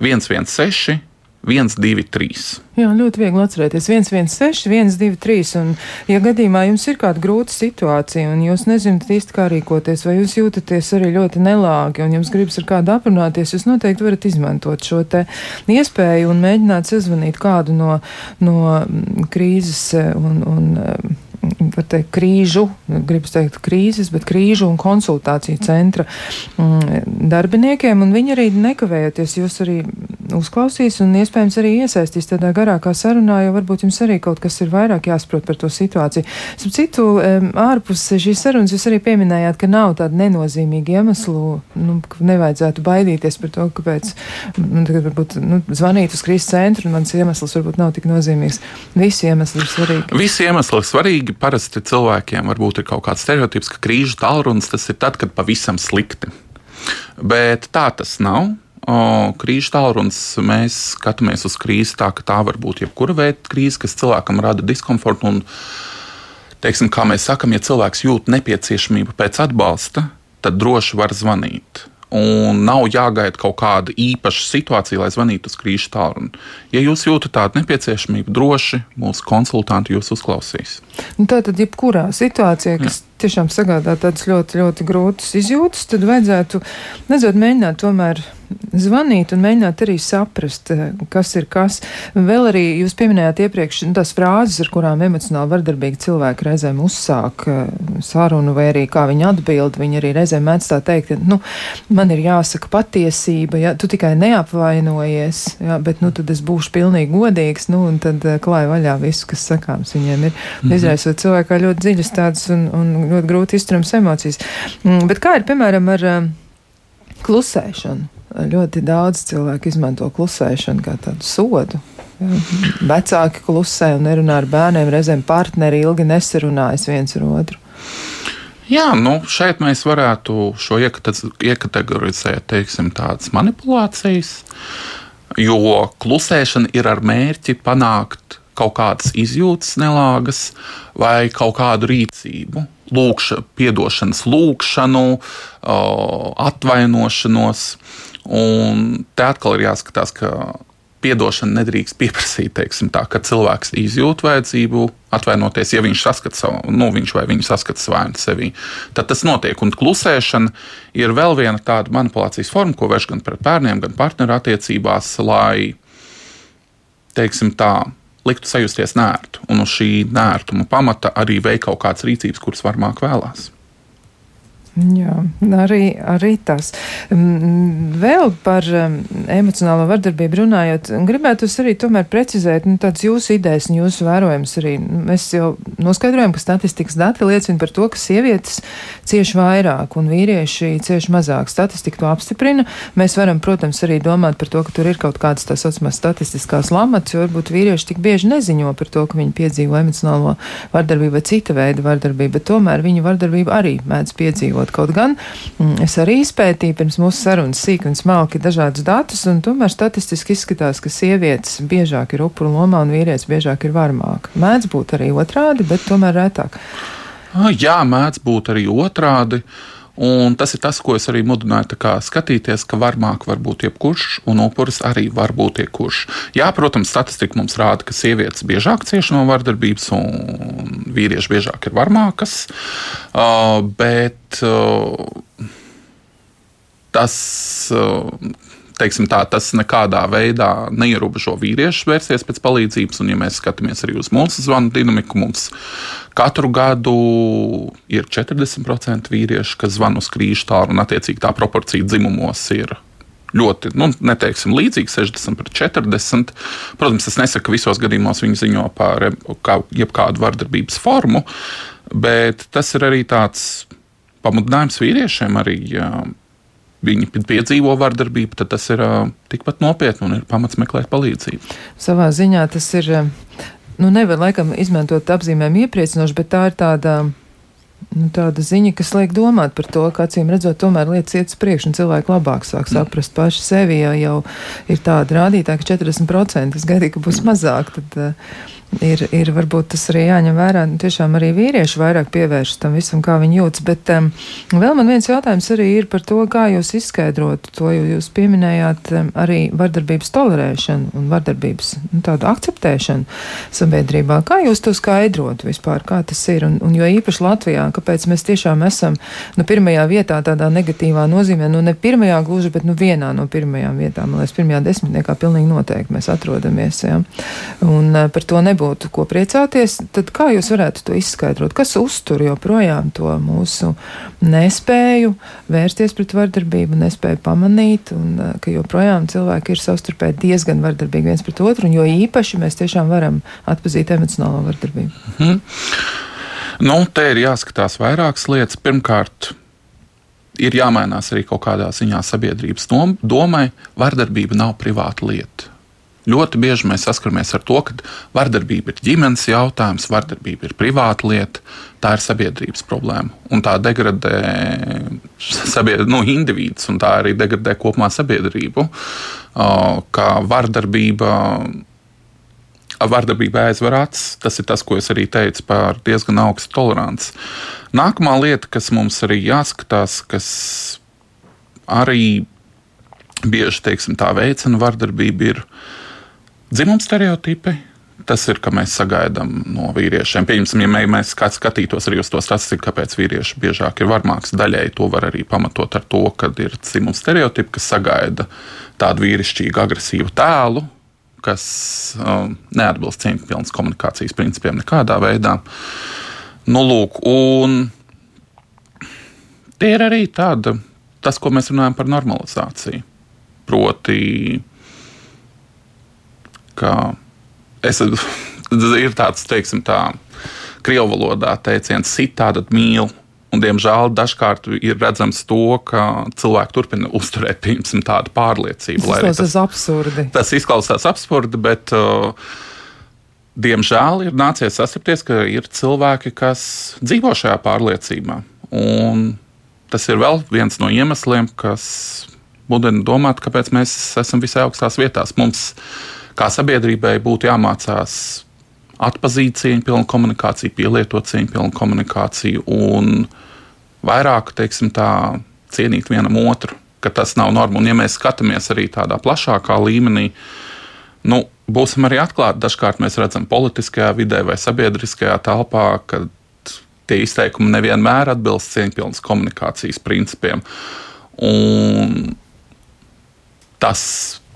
116. 1, 2, 3. Jā, ļoti viegli atcerēties. 1, 1, 6, 1, 2, 3. Un, ja gadījumā jums ir kāda grūta situācija un jūs nezināt īsti, kā rīkoties, vai jūs jūtaties arī ļoti nelāgi un jums gribas ar kādu aprunāties, jūs noteikti varat izmantot šo te iespēju un mēģināt sazvanīt kādu no, no krīzes un. un teikt, krīžu, gribas teikt, krīzes, bet krīžu un konsultāciju centra mm, darbiniekiem, viņi arī nekavējoties jūs arī uzklausīs un iespējams arī iesaistīs tādā garākā sarunā, jo varbūt jums arī kaut kas ir vairāk jāsaprot par to situāciju. Starp citu, ārpus šīs sarunas jūs arī pieminējāt, ka nav tāda nenozīmīga iemeslu, nu, ka nevajadzētu baidīties par to, kāpēc, nu, varbūt, nu, zvanīt uz krīzes centru, un mans iemesls varbūt nav tik nozīmīgs. Visi iemesli ir svarīgi. Visi iemesli ir svarīgi parasti cilvēkiem varbūt ir kaut kāds stereotips, ka krīžu tālrunis tas ir tad, kad pavisam slikti. Bet tā tas nav. Krīžu tālrunis mēs skatāmies uz krīzi tā, ka tā var būt jebkura veida krīze, kas cilvēkam rada diskomfortu. Un, teiksim, kā mēs sakām, ja cilvēks jūt nepieciešamību pēc atbalsta, tad droši var zvanīt. Un nav jāgaida kaut kāda īpaša situācija, lai zvanītu uz krīžu tālruni. Ja jūs jūtat tādu nepieciešamību, droši mūsu konsultanti jūs uzklausīs. Nu, tā tad, jebkurā situācijā, kas Jā. Tiešām sagādā tādas ļoti, ļoti grūtas izjūtas, tad vajadzētu, vajadzētu mēģināt tomēr zvanīt un mēģināt arī saprast, eh, kas ir kas. Vēl arī jūs pieminējāt iepriekš nu, tās frāzes, ar kurām emocionāli vardarbīgi cilvēki reizēm uzsāk eh, sarunu, vai arī kā viņi atbild. Viņi arī reizēm mēdz tā teikt, nu, man ir jāsaka patiesība, ja tu tikai neapvainojies, ja, bet nu, tad es būšu pilnīgi godīgs, nu, un tad eh, klāja vaļā visu, kas sakāms viņiem ir. Mm -hmm. Izraisot cilvēkā ļoti dziļas tādas un, un ļoti grūti izturams emocijas. Mm, bet kā ir, piemēram, ar klusēšanu? ļoti daudz cilvēku izmanto klusēšanu kā tādu sodu. Vecāki klusē un nerunā ar bērniem, reizēm partneri ilgi nesarunājas viens ar otru. Jā, nu šeit mēs varētu šo iekategorizēt, teiksim, tādas manipulācijas, jo klusēšana ir ar mērķi panākt kaut kādas izjūtas nelāgas vai kaut kādu rīcību, lūkša, piedošanas lūkšanu, atvainošanos. Un te atkal ir jāskatās, ka piedošana nedrīkst pieprasīt, teiksim, tā, ka cilvēks izjūt vajadzību atvainoties, ja viņš saskata savu, nu, viņš vai viņa saskata vainu sevī. Tad tas notiek. Un klusēšana ir vēl viena tāda manipulācijas forma, ko vērš gan pret bērniem, gan partneru attiecībās, lai, teiksim, tā. Liktu sajusties nērtu, un uz šī nērtuma pamata arī veikt kaut kādas rīcības, kuras varmāk vēlās. Jā, arī, arī tas. Vēl par emocionālo vardarbību runājot, gribētu arī tomēr precizēt nu, tādas jūsu idejas un jūsu vērojums arī. Mēs jau noskaidrojam, ka statistikas dati liecina par to, ka sievietes cieši vairāk un vīrieši cieši mazāk. Statistika to apstiprina. Mēs varam, protams, arī domāt par to, ka tur ir kaut kādas tā saucamās statistiskās lamats, jo varbūt vīrieši tik bieži neziņo par to, ka viņi piedzīvo emocionālo vardarbību vai cita veida vardarbību, bet tomēr viņu vardarbību arī mēdz piedzīvot izmantot. Kaut gan mm, es arī izpētīju pirms mūsu sarunas sīk un smalki dažādus datus, un tomēr statistiski izskatās, ka sievietes biežāk ir upuru lomā un vīrietis biežāk ir varmāk. Mēdz būt arī otrādi, bet tomēr retāk. Jā, mēdz būt arī otrādi. Un tas ir tas, ko es arī mudināju skatīties, ka varmāk var būt jebkurš, un upuris arī var būt jebkurš. Jā, protams, statistika mums rāda, ka sievietes biežāk cieš no vardarbības, un vīrieši biežāk ir varmākas. Uh, bet uh, tas. Uh, teiksim, tā, tas nekādā veidā neierobežo vīriešu vērsties pēc palīdzības. Un, ja mēs skatāmies arī uz mūsu zvanu dinamiku, mums katru gadu ir 40% vīriešu, kas zvana uz krīžu tālu, un attiecīgi tā proporcija dzimumos ir. Ļoti, nu, neteiksim, līdzīgi 60 pret 40. Protams, es nesaku, ka visos gadījumos viņi ziņo par kā, jebkādu vardarbības formu, bet tas ir arī tāds pamudinājums vīriešiem arī viņi piedzīvo vardarbību, tad tas ir tikpat nopietni un ir pamats meklēt palīdzību. Savā ziņā tas ir, nu, nevar laikam izmantot apzīmējumu iepriecinoši, bet tā ir tāda. Nu, tāda ziņa, kas liek domāt par to, ka acīm redzot, tomēr lietas iet uz priekšu, un cilvēki labāk sāk saprast paši sevi. Ja jau ir tāda rādītāja, ka 40% es gaidīju, ka būs mazāk, tad ir, ir varbūt tas arī jāņem vērā. Tiešām arī vīrieši vairāk pievēršas tam visam, kā viņi jūtas. Bet um, vēl man viens jautājums arī ir par to, kā jūs izskaidrotu to, jo jūs pieminējāt um, arī vardarbības tolerēšanu un vardarbības nu, tādu akceptēšanu sabiedrībā. Kā jūs to skaidrotu vispār, kā tas ir? Un, un jo īpaši Latvijā, kāpēc mēs tiešām esam nu, pirmajā vietā tādā negatīvā nozīmē, nu ne pirmajā gluži, bet nu vienā no pirmajām vietām, man liekas, pirmajā desmitniekā pilnīgi noteikti mēs atrodamies. Ja? Un uh, par to nebūtu nebūtu ko priecāties, tad kā jūs varētu to izskaidrot? Kas uztur joprojām to mūsu nespēju vērsties pret vardarbību, nespēju pamanīt, un eh, ka joprojām cilvēki ir savstarpēji diezgan vardarbīgi viens pret otru, un jo īpaši mēs tiešām varam atpazīt emocionālo vardarbību? -hmm. Nu, te ir jāskatās vairākas lietas. Pirmkārt, ir jāmainās arī kaut kādā ziņā sabiedrības domai. Vardarbība nav privāta lieta. Ļoti bieži mēs saskaramies ar to, ka vardarbība ir ģimenes jautājums, vardarbība ir privāta lieta, tā ir sabiedrības problēma. Un tā degradē sabied, nu, individus, un tā arī degradē kopumā sabiedrību. Kā vardarbība vardarbība aizver acis. Tas ir tas, ko es arī teicu par diezgan augstu toleranci. Nākamā lieta, kas mums arī jāskatās, kas arī bieži teiksim, tā veicina vardarbību, ir Dzimuma stereotipi. Tas ir, ka mēs sagaidām no vīriešiem. Pieņemsim, ja mēs skatītos arī uz to statistiku, kāpēc vīrieši biežāk ir varmāks. Daļēji to var arī pamatot ar to, ka ir dzimuma stereotipi, kas sagaida tādu vīrišķīgu, agresīvu tēlu, kas um, neatbilst cieņpilnas komunikācijas principiem nekādā veidā. Nu, lūk, un tie ir arī tāda, tas, ko mēs runājam par normalizāciju. Proti, ka es, ir tāds, teiksim, tā, krievu valodā teiciens, sit tātad mīl. Un, diemžēl dažkārt ir redzams to, ka cilvēki turpina uzturēt piemēram, tādu pārliecību. Tas izklausās tas, absurdi. Tas izklausās absurdi, bet, uh, diemžēl, ir nācies sastapties, ka ir cilvēki, kas dzīvo šajā pārliecībā. Un tas ir vēl viens no iemesliem, kas mudina domāt, kāpēc mēs esam visai augstās vietās. Mums kā sabiedrībai būtu jāmācās atpazīt cieņpilnu komunikāciju, pielietot cieņpilnu komunikāciju un vairāk, teiksim, tā, cienīt vienam otru, ka tas nav norma. Un, ja mēs skatāmies arī tādā plašākā līmenī, nu, būsim arī atklāti. Dažkārt mēs redzam politiskajā vidē vai sabiedriskajā telpā, ka tie izteikumi nevienmēr atbilst cieņpilnas komunikācijas principiem. Un tas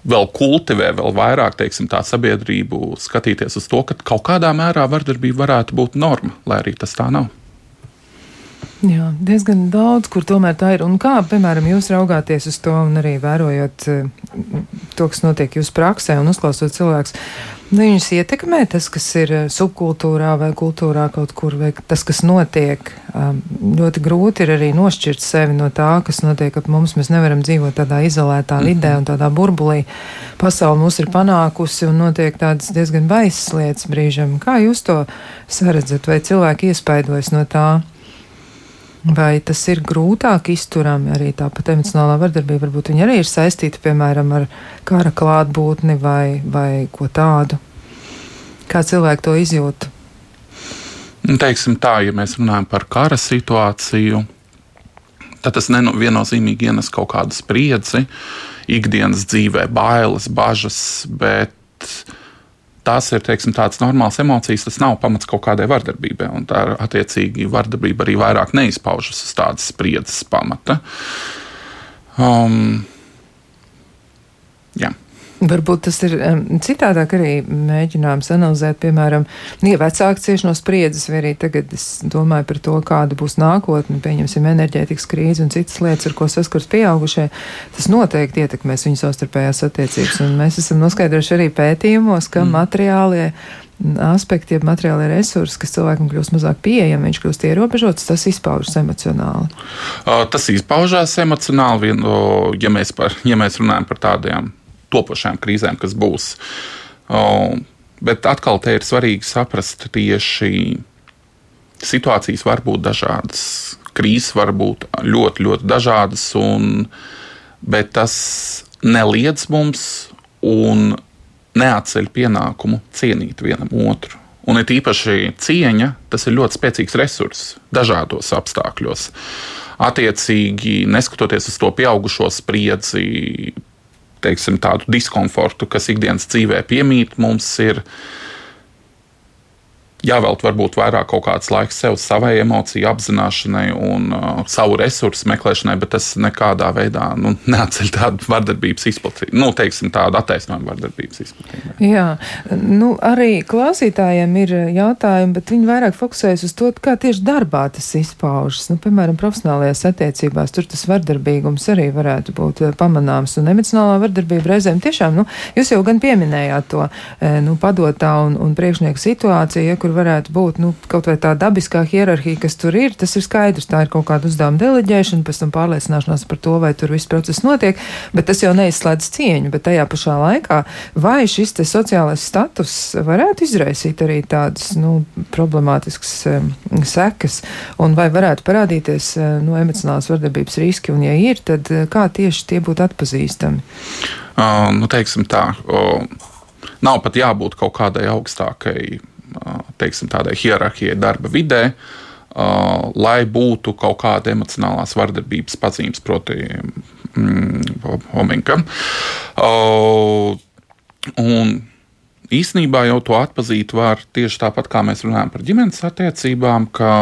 vēl kultivē vēl vairāk teiksim, tā sabiedrību, skatīties uz to, ka kaut kādā mērā vardarbība varētu būt norma, lai arī tas tā nav. Jā, diezgan daudz, kur tomēr tā ir. Un kā, piemēram, jūs raugāties uz to un arī vērojot eh, to, kas notiek jūsu praksē un uzklausot cilvēkus, Nu, viņus ietekmē tas, kas ir eh, subkultūrā vai kultūrā kaut kur, vai tas, kas notiek. Um, ļoti grūti ir arī nošķirt sevi no tā, kas notiek ap mums. Mēs nevaram dzīvot tādā izolētā mhm. vidē un tādā burbulī. Pasaule mūs ir panākusi un notiek tādas diezgan baisas lietas brīžam. Kā jūs to saredzat, vai cilvēki iespaidojas no tā? Vai tas ir grūtāk izturami arī tāpat emocionālā vardarbība? Varbūt viņi arī ir saistīti, piemēram, ar kara klātbūtni vai, vai ko tādu. Kā cilvēki to izjūt? Nu, teiksim tā, ja mēs runājam par kara situāciju, tad tas neviennozīmīgi ienes kaut kādu spriedzi, ikdienas dzīvē, bailes, bažas, bet tās ir teiksim, tādas normālas emocijas, tas nav pamats kaut kādai vardarbībai. Tā attiecīgi vardarbība arī vairāk neizpaužas uz tādas spriedzes pamata. Um, jā. Varbūt tas ir um, citādāk arī mēģinājums analizēt, piemēram, ja vecāki cieši no spriedzes, vai arī tagad es domāju par to, kāda būs nākotne, pieņemsim enerģētikas krīzi un citas lietas, ar ko saskars pieaugušie, tas noteikti ietekmēs viņu savstarpējās attiecības. Un mēs esam noskaidrojuši arī pētījumos, ka mm. materiālie aspekti, ja materiāli resursi, kas cilvēkam kļūst mazāk pieejami, viņš kļūst ierobežots, tas izpaužas emocionāli. Tas izpaužās emocionāli, ja mēs, par, ja mēs runājam par tādām topošām krīzēm, kas būs. Bet atkal te ir svarīgi saprast tieši situācijas var būt dažādas, krīzes var būt ļoti, ļoti dažādas, un, bet tas neliedz mums un neatceļ pienākumu cienīt vienam otru. Un it īpaši cieņa, tas ir ļoti spēcīgs resurss dažādos apstākļos. Attiecīgi, neskatoties uz to pieaugušo spriedzi, teiksim, tādu diskomfortu, kas ikdienas dzīvē piemīt, mums ir jāvelta varbūt vairāk kaut kāds laiks sev, savai emociju apzināšanai un uh, savu resursu meklēšanai, bet tas nekādā veidā nu, neatceļ tādu vardarbības izplatību, nu, teiksim, tādu attaisnojumu vardarbības izplatību. Jā, nu, arī klausītājiem ir jautājumi, bet viņi vairāk fokusējas uz to, kā tieši darbā tas izpaužas. Nu, piemēram, profesionālajās attiecībās tur tas vardarbīgums arī varētu būt uh, pamanāms, un emocionālā vardarbība reizēm tiešām, nu, jūs jau gan pieminējāt to, eh, nu, padotā un, un priekšnieku situāciju, ja, kur kur varētu būt nu, kaut vai tā dabiskā hierarhija, kas tur ir, tas ir skaidrs. Tā ir kaut kāda uzdevuma deleģēšana, pēc tam pārliecināšanās par to, vai tur viss process notiek, bet tas jau neizslēdz cieņu. Bet tajā pašā laikā, vai šis sociālais status varētu izraisīt arī tādas nu, problemātiskas um, sekas, un vai varētu parādīties uh, nu, emocionālās vardarbības riski, un ja ir, tad uh, kā tieši tie būtu atpazīstami? Uh, nu, teiksim tā. Uh, nav pat jābūt kaut kādai augstākai teiksim, tādai hierarhijai darba vidē, lai būtu kaut kāda emocionālās vardarbības pazīmes, proti, mm, hominka. Un īsnībā jau to atpazīt var tieši tāpat, kā mēs runājam par ģimenes attiecībām, ka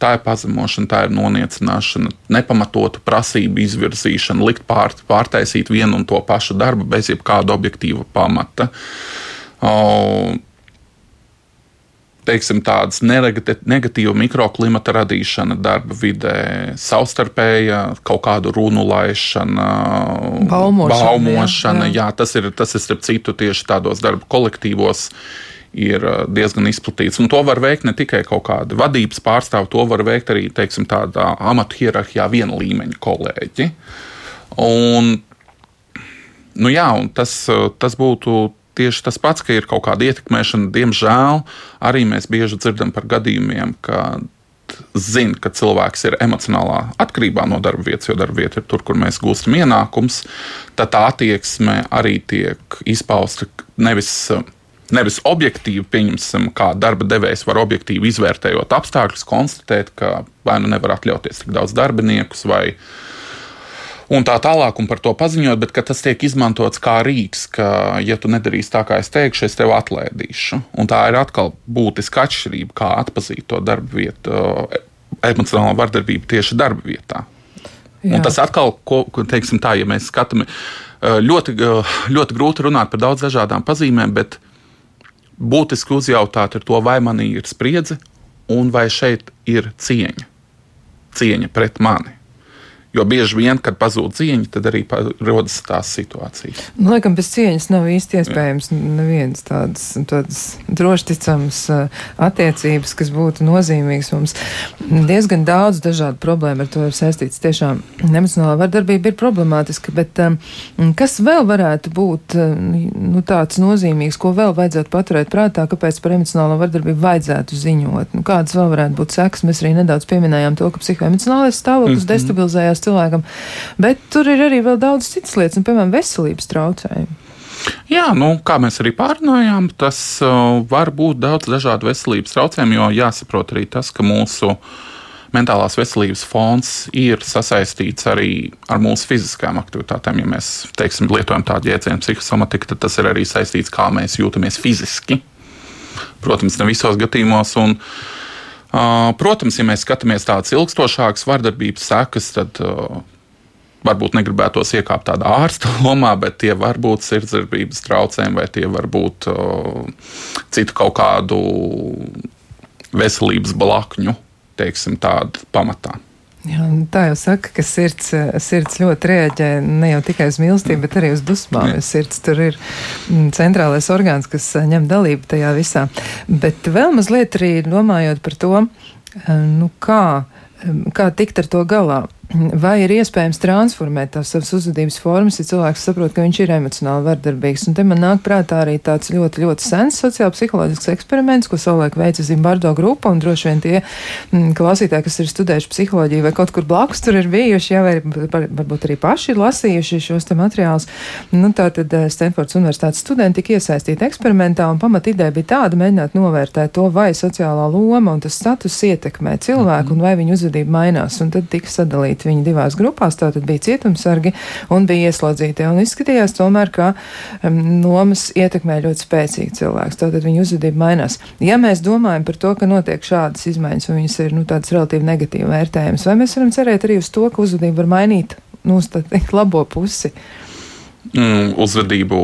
tā ir pazemošana, tā ir noniecināšana, nepamatota prasība izvirzīšana, likt pār, pārtaisīt vienu un to pašu darbu bez jebkāda objektīva pamata. Uh, teiksim, tādas negatīva mikroklimata radīšana darba vidē, savstarpēja kaut kādu runu laišana, baumošana. baumošana jā, jā. Jā, tas ir, tas ir starp citu tieši tādos darba kolektīvos. Ir uh, diezgan izplatīts. Un to var veikt ne tikai kaut kāda vadības pārstāvja, to var veikt arī teiksim, tādā amatu hierarhijā viena līmeņa kolēģi. Un, nu jā, un tas, uh, tas būtu tieši tas pats, ka ir kaut kāda ietekmēšana. Diemžēl arī mēs bieži dzirdam par gadījumiem, kad zina, ka cilvēks ir emocionālā atkarībā no darba vietas, jo darba vieta ir tur, kur mēs gūstam ienākumus, tad tā attieksme arī tiek izpausta nevis. Nevis objektīvi, pieņemsim, kā darba devējs var objektīvi izvērtējot apstākļus, konstatēt, ka vai nu nevar atļauties tik daudz darbiniekus, vai uh, un tā tālāk, un par to paziņot, bet tas tiek izmantots kā rīks, ka, ja tu nedarīsi tā, kā es teikšu, es tevi atlaidīšu. Un tā ir atkal būtiska atšķirība, kā atpazīt to darba vietu, emocionālo vardarbību tieši darba vietā. Jā. Un tas atkal, ko, teiksim tā, ja mēs skatāmies, ļoti, ļoti grūti runāt par daudz dažādām pazīmēm, bet būtiski uzjautāt ir to, vai manī ir spriedze un vai šeit ir cieņa. Cieņa pret mani. Jo bieži vien, kad pazūd cieņa, tad arī rodas tās situācijas. Nu, laikam, bez cieņas nav īsti iespējams nevienas tādas, tādas drošticamas attiecības, kas būtu nozīmīgas mums. Diezgan daudz dažādu problēmu ar to ir saistīts. Tiešām emocionālā vardarbība ir problemātiska, bet um, kas vēl varētu būt nu, tāds nozīmīgs, ko vēl vajadzētu paturēt prātā, kāpēc par emocionālo vardarbību vajadzētu ziņot? Nu, kādas vēl varētu būt sekas? Mēs arī nedaudz pieminējām to, ka psihoemocionālais stāvoklis mm -hmm. destabilizējās veselības cilvēkam. Bet tur ir arī vēl daudz citas lietas, un, piemēram, veselības traucējumi. Jā, nu, kā mēs arī pārunājām, tas uh, var būt daudz dažādu veselības traucējumu, jo jāsaprot arī tas, ka mūsu mentālās veselības fonds ir sasaistīts arī ar mūsu fiziskām aktivitātēm. Ja mēs teiksim, lietojam tādu jēdzienu psihosomatika, tad tas ir arī saistīts, kā mēs jūtamies fiziski. Protams, ne visos gadījumos. Un, uh, Protams, ja mēs skatāmies tādas ilgstošākas vardarbības sekas, tad varbūt negribētos iekāpt tādā ārsta lomā, bet tie var būt sirdsdarbības traucējumi vai tie var būt citu kaut kādu veselības blakņu, teiksim, tādu pamatā. Jā, tā jau saka, ka sirds, sirds ļoti rēģē ne jau tikai uz mīlestību, bet arī uz dusmām. Sirds tur ir mm, centrālais orgāns, kas ņem dalību tajā visā. Bet vēl mazliet arī domājot par to, nu kā, kā tikt ar to galā. Vai ir iespējams transformēt tās savas uzvedības formas, ja cilvēks saprot, ka viņš ir emocionāli vardarbīgs? Un te man nāk prātā arī tāds ļoti, ļoti sens sociālo-psiholoģisks eksperiments, ko savulaik veica Zimbardo grupa, un droši vien tie mm, klausītāji, kas ir studējuši psiholoģiju vai kaut kur blakus tur ir bijuši, jau vai varbūt arī paši ir lasījuši šos te materiālus. Nu, tā tad eh, Stanfords universitātes studenti tika iesaistīti eksperimentā, un pamat ideja bija tāda mēģināt novērtēt to, vai sociālā loma un tas status ietekmē cilvēku, un vai viņa uzvedība mainās, un tad tika sadalīta sadalīti viņi divās grupās. Tātad bija cietumsargi un bija ieslodzītie. Un izskatījās tomēr, ka um, nomas ietekmē ļoti spēcīgi cilvēks. Tātad viņa uzvedība mainās. Ja mēs domājam par to, ka notiek šādas izmaiņas un viņas ir nu, tādas relatīvi negatīvi vērtējamas, vai mēs varam cerēt arī uz to, ka uzvedība var mainīt nu, labo pusi? Mm, uzvedību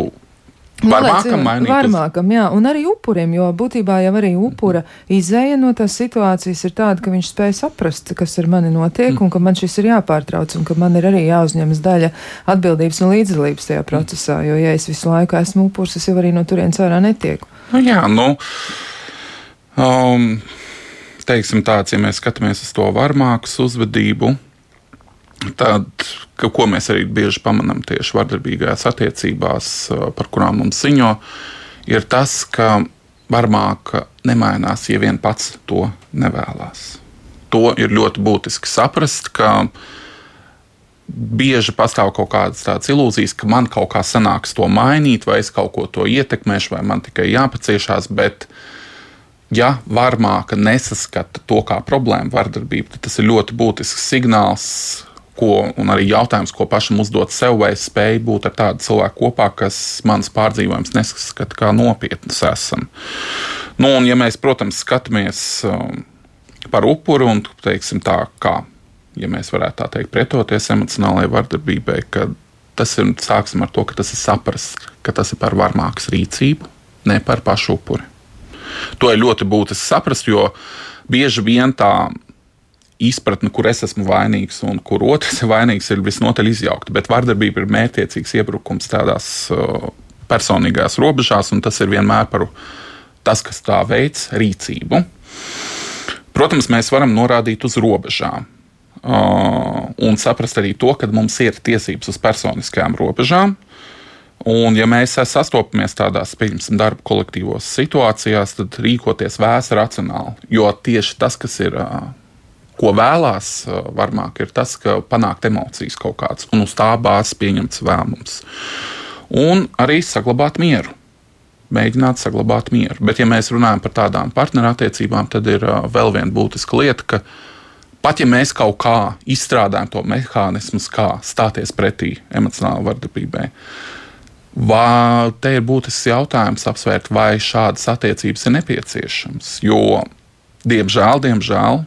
Varmākam. Varmākam, jā, un arī upurim, jo būtībā jau arī upura izēja no tās situācijas ir tāda, ka viņš spēja saprast, kas ar mani notiek, mm. un ka man šis ir jāpārtrauc, un ka man ir arī jāuzņemas daļa atbildības un līdzdalības tajā procesā, jo ja es visu laiku esmu upurs, es jau arī no turienes ārā netieku. Nu, jā, nu. Um, teiksim tāds, ja mēs skatāmies uz to varmākas uzvedību, tad ko mēs arī bieži pamanām tieši vardarbīgās attiecībās, par kurām mums ziņo, ir tas, ka varmāka nemainās, ja vien pats to nevēlas. To ir ļoti būtiski saprast, ka bieži pastāv kaut kādas tādas ilūzijas, ka man kaut kā sanāks to mainīt, vai es kaut ko to ietekmēšu, vai man tikai jāpaciešās. Bet, ja varmāka nesaskata to kā problēmu, vardarbību, tad tas ir ļoti būtisks signāls ko, un arī jautājums, ko pašam uzdot sev, vai es spēju būt ar tādu cilvēku kopā, kas manas pārdzīvojums neskata kā nopietnas esam. Nu, un, ja mēs, protams, skatāmies um, par upuri un, teiksim, tā kā, ja mēs varētu tā teikt, pretoties emocionālajai vardarbībai, tad tas ir, sāksim ar to, ka tas ir saprast, ka tas ir par varmākas rīcību, ne par pašu upuri. To ir ļoti būtiski saprast, jo bieži vien tā izpratne, kur es esmu vainīgs un kur otrs ir vainīgs, ir visnotaļ izjaukta. Bet vardarbība ir mērķiecīgs iebrukums tādās uh, personīgās robežās, un tas ir vienmēr par tas, kas tā veids rīcību. Protams, mēs varam norādīt uz robežām. Uh, un saprast arī to, ka mums ir tiesības uz personiskajām robežām. Un, ja mēs sastopamies tādās, pieņemsim, darba kolektīvos situācijās, tad rīkoties vēsi racionāli. Jo tieši tas, kas ir uh, ko vēlās varmāk, ir tas, ka panākt emocijas kaut kādas un uz tā bāzes pieņemts lēmums. Un arī saglabāt mieru. Mēģināt saglabāt mieru. Bet, ja mēs runājam par tādām partnerattiecībām, tad ir vēl viena būtiska lieta, ka pat ja mēs kaut kā izstrādājam to mehānismu, kā stāties pretī emocionālai vardarbībai, vai te ir būtisks jautājums apsvērt, vai šādas attiecības ir nepieciešamas. Jo, diemžēl, diemžēl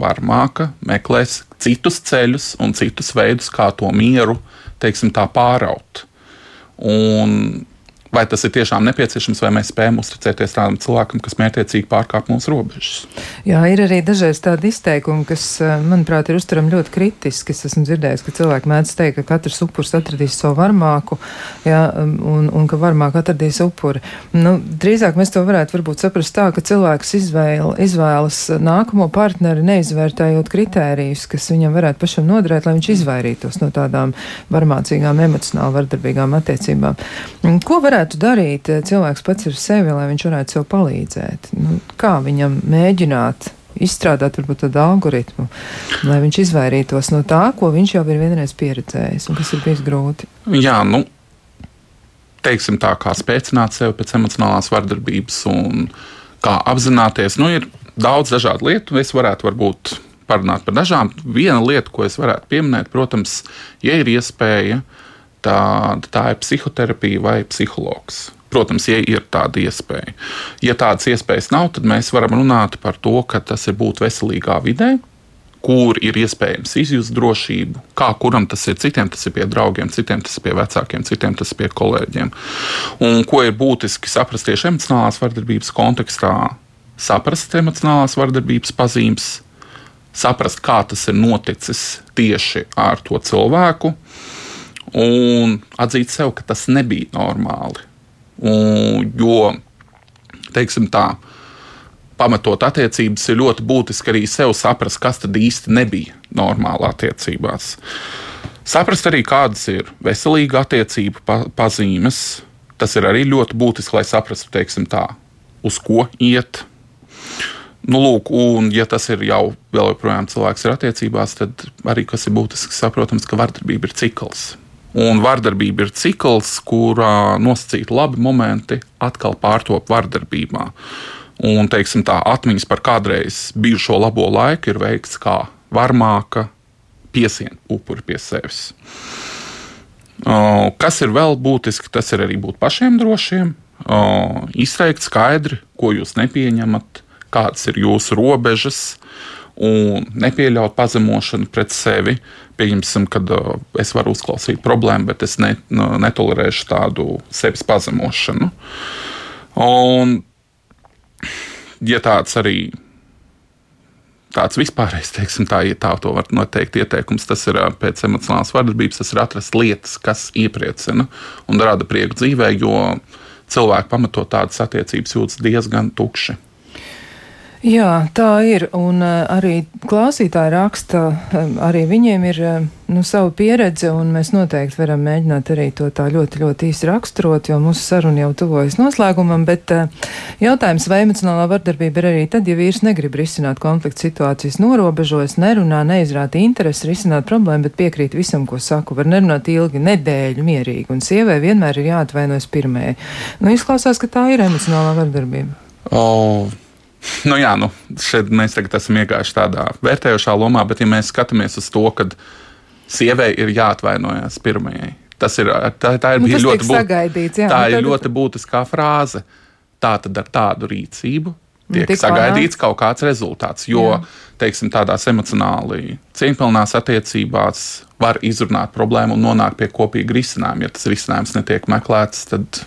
varmāka meklēs citus ceļus un citus veidus, kā to mieru teiksim, pāraut. Un vai tas ir tiešām nepieciešams, vai mēs spējam uzticēties tādam cilvēkam, kas mērķiecīgi pārkāp mūsu robežas. Jā, ir arī dažreiz tādi izteikumi, kas, eh, manuprāt, ir uztverami ļoti kritiski. Es esmu dzirdējis, ka cilvēki mēdz teikt, ka katrs upurs atradīs savu varmāku, jā, um, un, un ka varmāka atradīs upuri. Nu, drīzāk mēs to varētu varbūt saprast tā, ka cilvēks izvēl, izvēlas nākamo partneri neizvērtējot kritērijus, kas viņam varētu pašam noderēt, lai viņš izvairītos no tādām varmācīgām, emocionāli vardarbīgām attiecībām. Ko varētu varētu darīt eh, cilvēks pats ar sevi, lai viņš varētu sev palīdzēt? Nu, kā viņam mēģināt izstrādāt varbūt tādu algoritmu, lai viņš izvairītos no tā, ko viņš jau ir vienreiz pieredzējis un kas ir bijis grūti? Jā, nu, teiksim tā, kā spēcināt sevi pēc emocionālās vardarbības un kā apzināties, nu, ir daudz dažādu lietu. Es varētu varbūt parunāt par dažām. Viena lieta, ko es varētu pieminēt, protams, ja ir iespēja uh, tā, tā ir psihoterapija vai psihologs. Protams, ja ir tāda iespēja. Ja tādas iespējas nav, tad mēs varam runāt par to, ka tas ir būt veselīgā vidē, kur ir iespējams izjust drošību, kā kuram tas ir. Citiem tas ir pie draugiem, citiem tas ir pie vecākiem, citiem tas ir pie kolēģiem. Un ko ir būtiski saprast tieši emocionālās vardarbības kontekstā, saprast emocionālās vardarbības pazīmes, saprast, kā tas ir noticis tieši ar to cilvēku, un atzīt sev, ka tas nebija normāli. Un, jo, teiksim tā, pamatot attiecības, ir ļoti būtiski arī sev saprast, kas tad īsti nebija normāli attiecībās. Saprast arī, kādas ir veselīga attiecību pa pazīmes. Tas ir arī ļoti būtiski, lai saprastu, teiksim, tā, uz ko iet. Nu, lūk, un, ja tas ir jau vēl joprojām cilvēks ir attiecībās, tad arī kas ir būtiski saprotams, ka vardarbība ir cikls. Un vardarbība ir cikls, kurā nosacīti labi momenti atkal pārtop vardarbībā. Un, teiksim, tā atmiņas par kādreiz bijušo labo laiku ir veikts kā varmāka piesien upuri pie sevis. Kas ir vēl būtiski, tas ir arī būt pašiem drošiem, izteikt skaidri, ko jūs nepieņemat, kādas ir jūsu robežas, un nepieļaut pazemošanu pret sevi. Pieņemsim, ka uh, es varu uzklausīt problēmu, bet es ne, nu, netolerēšu tādu sevis pazemošanu. Un, ja tāds arī tāds vispārējais, teiksim, tā, ja tā to var noteikt, ieteikums, tas ir pēc emocionālas vardarbības, tas ir atrast lietas, kas iepriecina un rada prieku dzīvē, jo cilvēki pamatot tādas attiecības jūtas diezgan tukši. Jā, tā ir. Un uh, arī klausītāji raksta, um, arī viņiem ir uh, nu, sava pieredze, un mēs noteikti varam mēģināt arī to tā ļoti, ļoti īsi raksturot, jo mūsu saruna jau tuvojas noslēgumam. Bet jautājums, vai emocionālā vardarbība ir arī tad, ja vīrs negrib risināt konflikta situācijas, norobežojas, nerunā, neizrāda interesi risināt problēmu, bet piekrīt visam, ko saku. Var nerunāt ilgi, nedēļu mierīgi, un sievai vienmēr ir jāatvainojas pirmajai. Nu, izklausās, ka tā ir emocionālā vardarbība. Oh. Nu, jā, nu, šeit mēs tagad esam iegājuši tādā vērtējošā lomā, bet, ja mēs skatāmies uz to, ka sievai ir jāatvainojas pirmajai, tas ir, tā, tā ir nu, ļoti, būt, jā, tā nu, ir ļoti būtiskā frāze. Tā tad ar tādu rīcību Nu, tiek tik sagaidīts kaut kāds rezultāts. Jo, Jā. teiksim, tādās emocionāli cieņpilnās attiecībās var izrunāt problēmu un nonākt pie kopīga risinājuma. Ja tas risinājums netiek meklēts, tad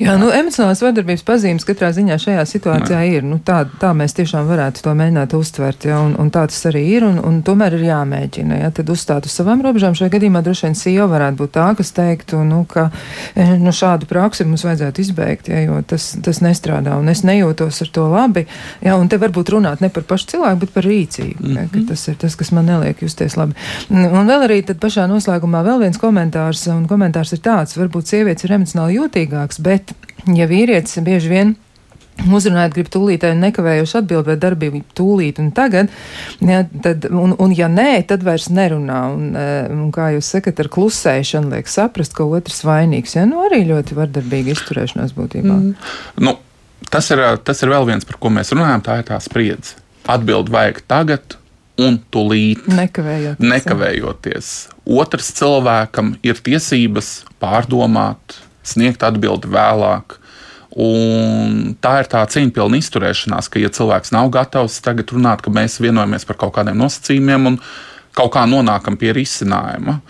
Jā, nu, emocionālās vardarbības pazīmes katrā ziņā šajā situācijā Nē. ir. Nu, tā, tā mēs tiešām varētu to mēģināt uztvert, ja, un, un tā tas arī ir, un, un tomēr ir jāmēģina. Ja, tad uzstāt uz savām robežām šajā gadījumā droši vien CEO varētu būt tā, kas teiktu, nu, ka e, nu, šādu praksi mums vajadzētu izbeigt, ja, jo tas, tas nestrādā, un es nejūtos ar to labi. Ja, un te varbūt runāt ne par pašu cilvēku, bet par rīcību. Mm -hmm. ja, tas ir tas, kas man neliek justies labi. Un vēl arī pašā noslēgumā vēl viens komentārs, un komentārs ir tāds, varbūt sievietes ir emocionāli jūtīgāks, bet ja vīrietis bieži vien uzrunājot, grib tūlītēji un nekavējoši atbildēt, vai darbība tūlīt un tagad, ja, tad, un, un ja nē, tad vairs nerunā. Un, eh, un kā jūs sakat, ar klusēšanu liek saprast, ka otrs vainīgs. Ja, nu arī ļoti vardarbīga izturēšanās būtībā. Mm. nu, tas, ir, tas ir vēl viens, par ko mēs runājam. Tā ir tā spriedze. Atbildi vajag tagad un tūlīt. Nekavējoties. Nekavējoties. Otrs cilvēkam ir tiesības pārdomāt, sniegt atbildi vēlāk. Un tā ir tā cīņpilna izturēšanās, ka, ja cilvēks nav gatavs tagad runāt, ka mēs vienojamies par kaut kādiem nosacījumiem un kaut kā nonākam pie risinājuma,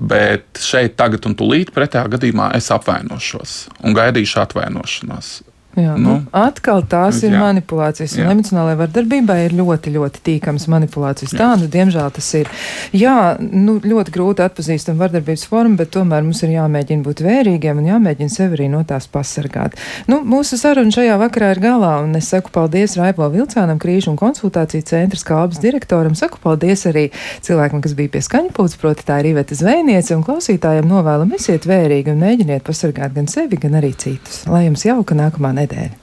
bet šeit, tagad un tūlīt, pretējā gadījumā es apvainošos un gaidīšu atvainošanos. Jā, nu, Nu, atkal tās ir jā. manipulācijas. Jā. emocionālajai vardarbībai ir ļoti, ļoti tīkams manipulācijas. Tā, nu, diemžēl tas ir. Jā, nu, ļoti grūti atpazīstam vardarbības formu, bet tomēr mums ir jāmēģina būt vērīgiem un jāmēģina sevi arī no tās pasargāt. Nu, mūsu saruna šajā vakarā ir galā, un es saku paldies Raipo Vilcānam, krīžu un konsultāciju centra kalbas direktoram. Saku paldies arī cilvēkam, kas bija pie skaņa pūles, proti tā ir Iveta Zvejniece, un klausītājiem novēlam esiet vērīgi un mēģiniet pasargāt gan sevi, gan arī citus. Lai jums jauka nākamā nedēļa!